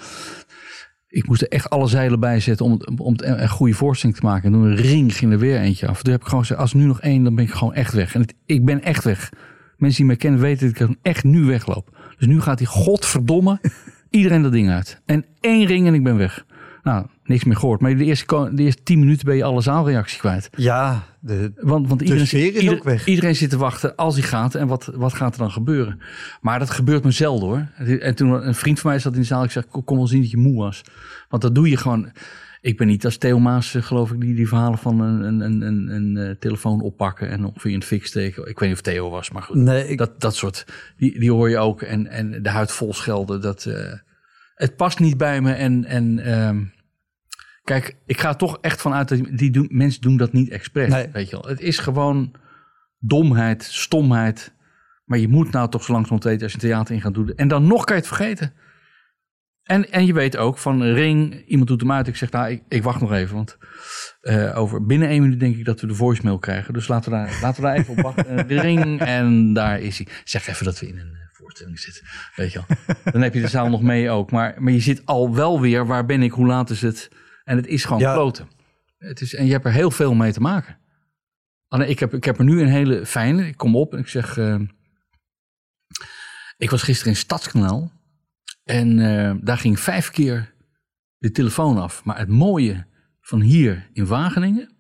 ik moest er echt alle zeilen bij zetten om, om een, goede voorstelling te maken. En toen een ring ging er weer eentje af. Toen heb ik gewoon gezegd, als nu nog één, dan ben ik gewoon echt weg. En ik ben echt weg. Mensen die mij kennen weten dat ik echt nu wegloop. Dus nu gaat die godverdomme <laughs> iedereen dat ding uit. En één ring en ik ben weg. Nou, niks meer gehoord. Maar de eerste, de eerste tien minuten ben je alle zaalreactie kwijt. Ja, de, Want, want iedereen, sfeer is ieder- ook weg. iedereen zit te wachten als hij gaat. En wat, wat gaat er dan gebeuren? Maar dat gebeurt me zelden hoor. En toen een vriend van mij zat in de zaal. Ik zei, ik kon wel zien dat je moe was. Want dat doe je gewoon. Ik ben niet als Theo Maas, eh, geloof ik, die, die verhalen van een, een, een, een, een eh, telefoon oppakken en ongeveer in het fik steken. Ik weet niet of Theo was, maar goed. nee, ik, Dat, dat soort, die, die hoor je ook. En, en de huid vol schelden. Dat, eh, het past niet bij me. En, en ehm, kijk, ik ga toch echt vanuit dat die doen, mensen doen dat niet expres. Nee. Weet je wel. Het is gewoon domheid, stomheid. Maar je moet nou toch zo langzamerhand weten als je theater in gaat doen. En dan nog kan je het vergeten. En, en je weet ook van ring, iemand doet hem uit. Ik zeg, nou, ik, ik wacht nog even. Want eh, over binnen één minuut denk ik dat we de voicemail krijgen. Dus laten we daar, <laughs> laten we daar even op wachten. De ring en daar is hij. Zeg even dat we in een eh, voorstelling zitten. Weet je wel. Dan heb je de zaal nog mee ook. Maar, maar je zit al wel weer, waar ben ik, hoe laat is het? En het is gewoon Ja. kloten. Het is, en je hebt er heel veel mee te maken. Alleen ik heb, ik heb er nu een hele fijne. Ik kom op en ik zeg... eh, ik was gisteren in Stadskanaal. En eh, daar ging vijf keer de telefoon af. Maar het mooie van hier in Wageningen...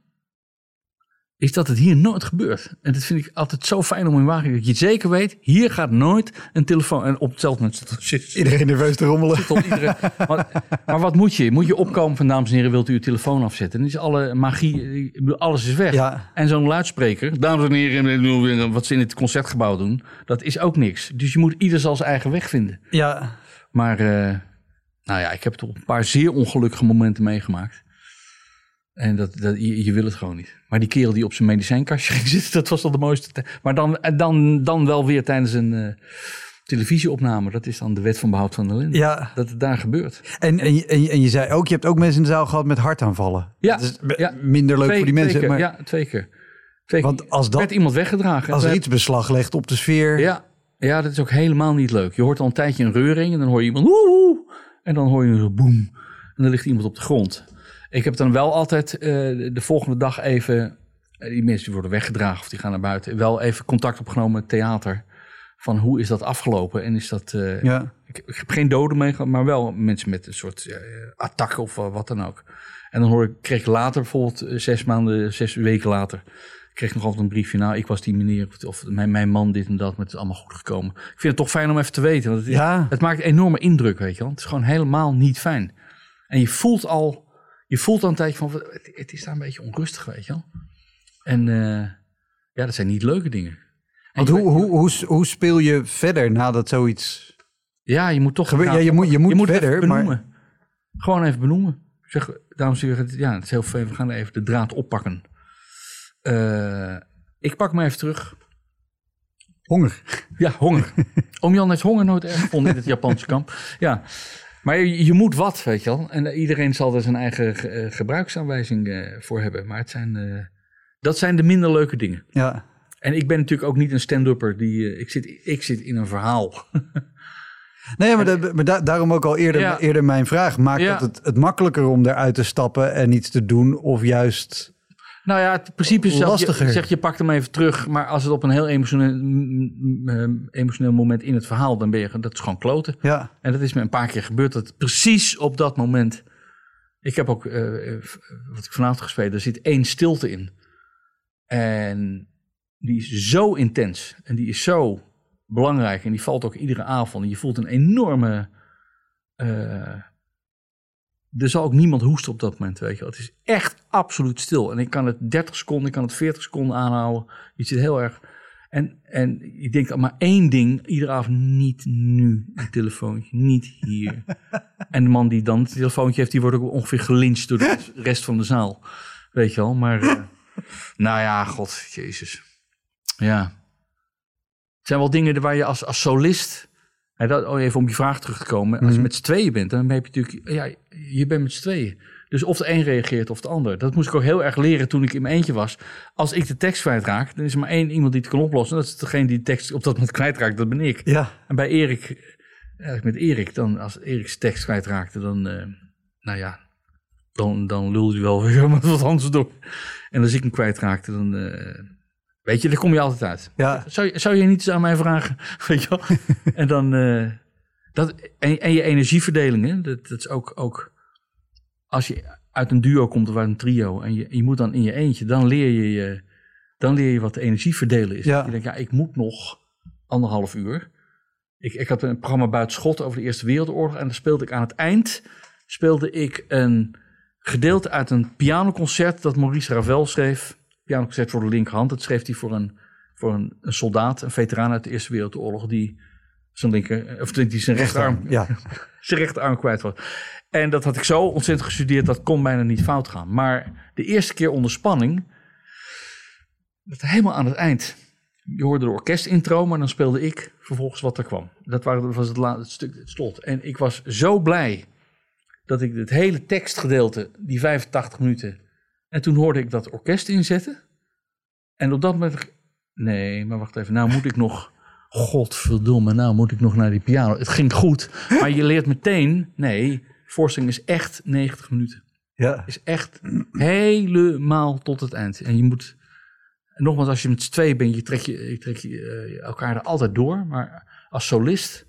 is dat het hier nooit gebeurt. En dat vind ik altijd zo fijn om in Wageningen... dat je zeker weet, hier gaat nooit een telefoon... en op hetzelfde moment zit- Iedereen nerveus te rommelen. tot iedereen. <laughs> Maar, maar wat moet je? Moet je opkomen van dames en heren, wilt u uw telefoon afzetten? Dan is alle magie, ik bedoel, alles is weg. Ja. En zo'n luidspreker, dames en heren, wat ze in het concertgebouw doen, dat is ook niks. Dus je moet ieder zal zijn eigen weg vinden. Ja. Maar eh, nou ja, ik heb toch een paar zeer ongelukkige momenten meegemaakt. En dat, dat, je, je wil het gewoon niet. Maar die kerel die op zijn medicijnkastje <laughs> ging zitten, dat was al de mooiste. te- Maar dan, en dan, dan wel weer tijdens een eh, televisieopname. Dat is dan de wet van behoud van de ellende. Ja. Dat het daar gebeurt. En, en, je- en, je- en je zei ook, je hebt ook mensen in de zaal gehad met hartaanvallen. Ja, Dat is ja. minder leuk voor die mensen. twee keer, maar Ja, twee keer. Twee Want keer. als dat- werd iemand weggedragen. als er iets beslag legt op de sfeer. Ja, ja, dat is ook helemaal niet leuk. Je hoort al een tijdje een reuring en dan hoor je iemand woe, woe, en dan hoor je zo boem. En dan ligt iemand op de grond. Ik heb dan wel altijd eh, de volgende dag even, eh, die mensen die worden weggedragen of die gaan naar buiten, wel even contact opgenomen met theater. Van hoe is dat afgelopen en is dat... eh, Ja. ik, ik heb geen doden meegemaakt, maar wel mensen met een soort eh, attack of wat dan ook. En dan hoor ik, kreeg ik later, bijvoorbeeld zes maanden, zes weken later, kreeg ik nog altijd een briefje. Nou, ik was die meneer of, of mijn, mijn man dit en dat, maar het is allemaal goed gekomen. Ik vind het toch fijn om even te weten, want het, Ja. het maakt een enorme indruk, weet je wel. Het is gewoon helemaal niet fijn. En je voelt al, je voelt al een tijdje van, het, het is daar een beetje onrustig, weet je wel. En eh, ja, dat zijn niet leuke dingen. En Want hoe, hoe, hoe, hoe speel je verder nadat zoiets... Ja, je moet toch. Gebe- ja, je moet- je moet verder, maar-. Gewoon even benoemen. Zeg, dames en heren, ja, het is heel veel. We gaan even de draad oppakken. Eh, ik pak me even terug. Honger. Ja, honger. Oom Jan heeft honger nooit erg gevonden in het Japanse kamp. Ja, maar je, je moet wat, weet je wel. En iedereen zal er zijn eigen ge- eh, gebruiksaanwijzing eh, voor hebben. Maar het zijn, eh, dat zijn de minder leuke dingen. Ja. En ik ben natuurlijk ook niet een stand-upper. Die, ik, zit, ik zit in een verhaal. <laughs> Nee, maar, maar da- daarom ook al eerder, Ja. eerder mijn vraag. Maakt Ja. dat het, het makkelijker om eruit te stappen en iets te doen? Of juist... Nou ja, het principe is Lastiger. je, zeg je pakt hem even terug, maar als het op een heel emotioneel, emotioneel moment in het verhaal, dan ben je, dat is gewoon kloten. Ja. En dat is me een paar keer gebeurd, dat precies op dat moment. Ik heb ook, eh, wat ik vanavond gespeeld, er zit één stilte in. En die is zo intens en die is zo belangrijk en die valt ook iedere avond. En je voelt een enorme. eh, er zal ook niemand hoesten op dat moment, weet je wel. Het is echt absoluut stil. En ik kan het 30 seconden, ik kan het 40 seconden aanhouden. Je zit heel erg. En, en ik denk maar één ding, iedere avond niet nu een telefoontje, niet hier. <laughs> en de man die dan het telefoontje heeft, die wordt ook ongeveer gelyncht door de rest van de zaal. Weet je wel, maar eh, <laughs> nou ja, god, jezus. Ja. Het zijn wel dingen waar je als, als solist, dat, oh, even om je vraag terug te komen, als je met z'n tweeën bent, dan heb je natuurlijk, ja, je bent met z'n tweeën. Dus of de een reageert of de ander. Dat moest ik ook heel erg leren toen ik in mijn eentje was. Als ik de tekst kwijtraak, dan is er maar één iemand die het kan oplossen. Dat is degene die de tekst op dat moment kwijtraakt, dat ben ik. Ja. En bij Erik, eigenlijk met Erik, dan als Erik zijn tekst kwijtraakte, dan, eh, nou ja, dan, dan lulde hij wel weer <laughs> wat anders door. En als ik hem kwijtraakte, dan, eh, weet je, daar kom je altijd uit. Ja. Zou, je- zou je niet eens aan mij vragen, <laughs> weet je wel? en dan, eh, dat, en, en je energieverdeling, hè? Dat, dat is ook, ook, als je uit een duo komt of uit een trio en je, je moet dan in je eentje, dan leer je, je, dan leer je wat de energie verdelen is. Ja. Je denkt, ja, ik moet nog anderhalf uur. Ik, ik had een programma buiten schot over de Eerste Wereldoorlog en dan speelde ik aan het eind, speelde ik een gedeelte uit een pianoconcert dat Maurice Ravel schreef. Pianoconcert voor de linkerhand. Dat schreef hij voor een, voor een, een soldaat, een veteraan uit de Eerste Wereldoorlog, die zijn linker, of die zijn rechterarm, Ja. <laughs> zijn rechterarm kwijt was. En dat had ik zo ontzettend gestudeerd, dat kon bijna niet fout gaan. Maar de eerste keer onder spanning, dat helemaal aan het eind. Je hoorde de orkestintro, maar dan speelde ik vervolgens wat er kwam. Dat was het, la- het stuk, het slot. En ik was zo blij dat ik het hele tekstgedeelte, die 85 minuten... En toen hoorde ik dat orkest inzetten. En op dat moment... dacht ik, Nee, maar wacht even. Nou moet ik nog... Godverdomme, nou moet ik nog naar die piano. Het ging goed, maar je leert meteen... Nee, voorstelling is echt 90 minuten. Ja. is echt helemaal tot het eind. En je moet, nogmaals, als je met z'n tweeën bent, je trekt je, je, trekt je eh, elkaar er altijd door. Maar als solist,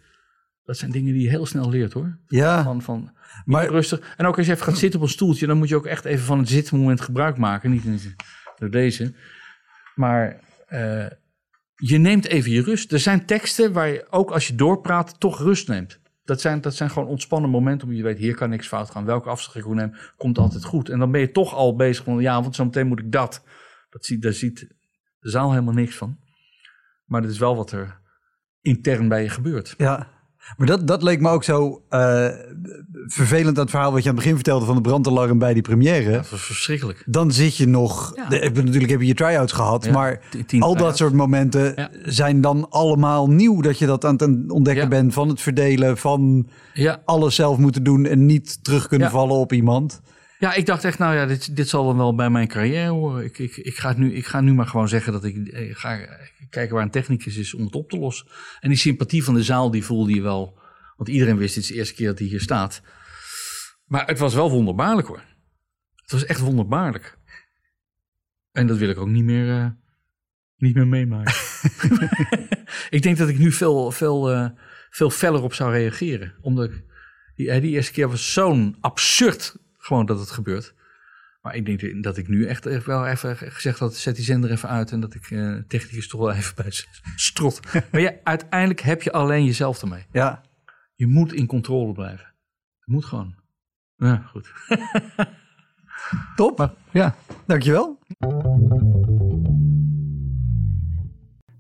dat zijn dingen die je heel snel leert hoor. Ja, Van, van maar rustig. En ook als je even gaat zitten op een stoeltje, dan moet je ook echt even van het zitmoment gebruik maken. Niet in- door deze. Maar eh, je neemt even je rust. Er zijn teksten waar je ook als je doorpraat toch rust neemt. Dat zijn, dat zijn gewoon ontspannen momenten omdat je weet, hier kan niks fout gaan. Welke afslag ik neem, komt altijd goed. En dan ben je toch al bezig van, ja, want zometeen moet ik dat. dat ziet, daar ziet de zaal helemaal niks van. Maar dat is wel wat er intern bij je gebeurt. Ja, maar dat, dat leek me ook zo eh, vervelend aan het verhaal wat je aan het begin vertelde van de brandalarm bij die première. Dat was verschrikkelijk. Dan zit je nog, Ja. de, ik bedoel, natuurlijk heb je je try-outs gehad, Ja, maar al dat soort momenten Ja. zijn dan allemaal nieuw. Dat je dat aan het ontdekken Ja. bent van het verdelen, van Ja, alles zelf moeten doen en niet terug kunnen Ja. vallen op iemand. Ja, ik dacht echt, nou ja, dit, dit zal dan wel bij mijn carrière horen. Ik, ik, ik, ga het nu, ik ga nu maar gewoon zeggen dat ik, ik ga kijken waar een technicus is om het op te lossen. En die sympathie van de zaal, die voelde je wel. Want iedereen wist, dit is de eerste keer dat hij hier staat. Maar het was wel wonderbaarlijk hoor. Het was echt wonderbaarlijk. En dat wil ik ook niet meer, eh, niet meer meemaken. <laughs> ik denk dat ik nu veel, veel, eh, veel feller op zou reageren. Omdat ik, die, eh, die eerste keer was zo'n absurd gewoon dat het gebeurt. Maar ik denk dat ik nu echt wel even gezegd had, zet die zender even uit. En dat ik eh technicus toch wel even <laughs> bij strot. Maar ja, uiteindelijk heb je alleen jezelf ermee. Ja, Je moet in controle blijven. Je moet gewoon. Ja, goed. top. Maar ja, Dankjewel.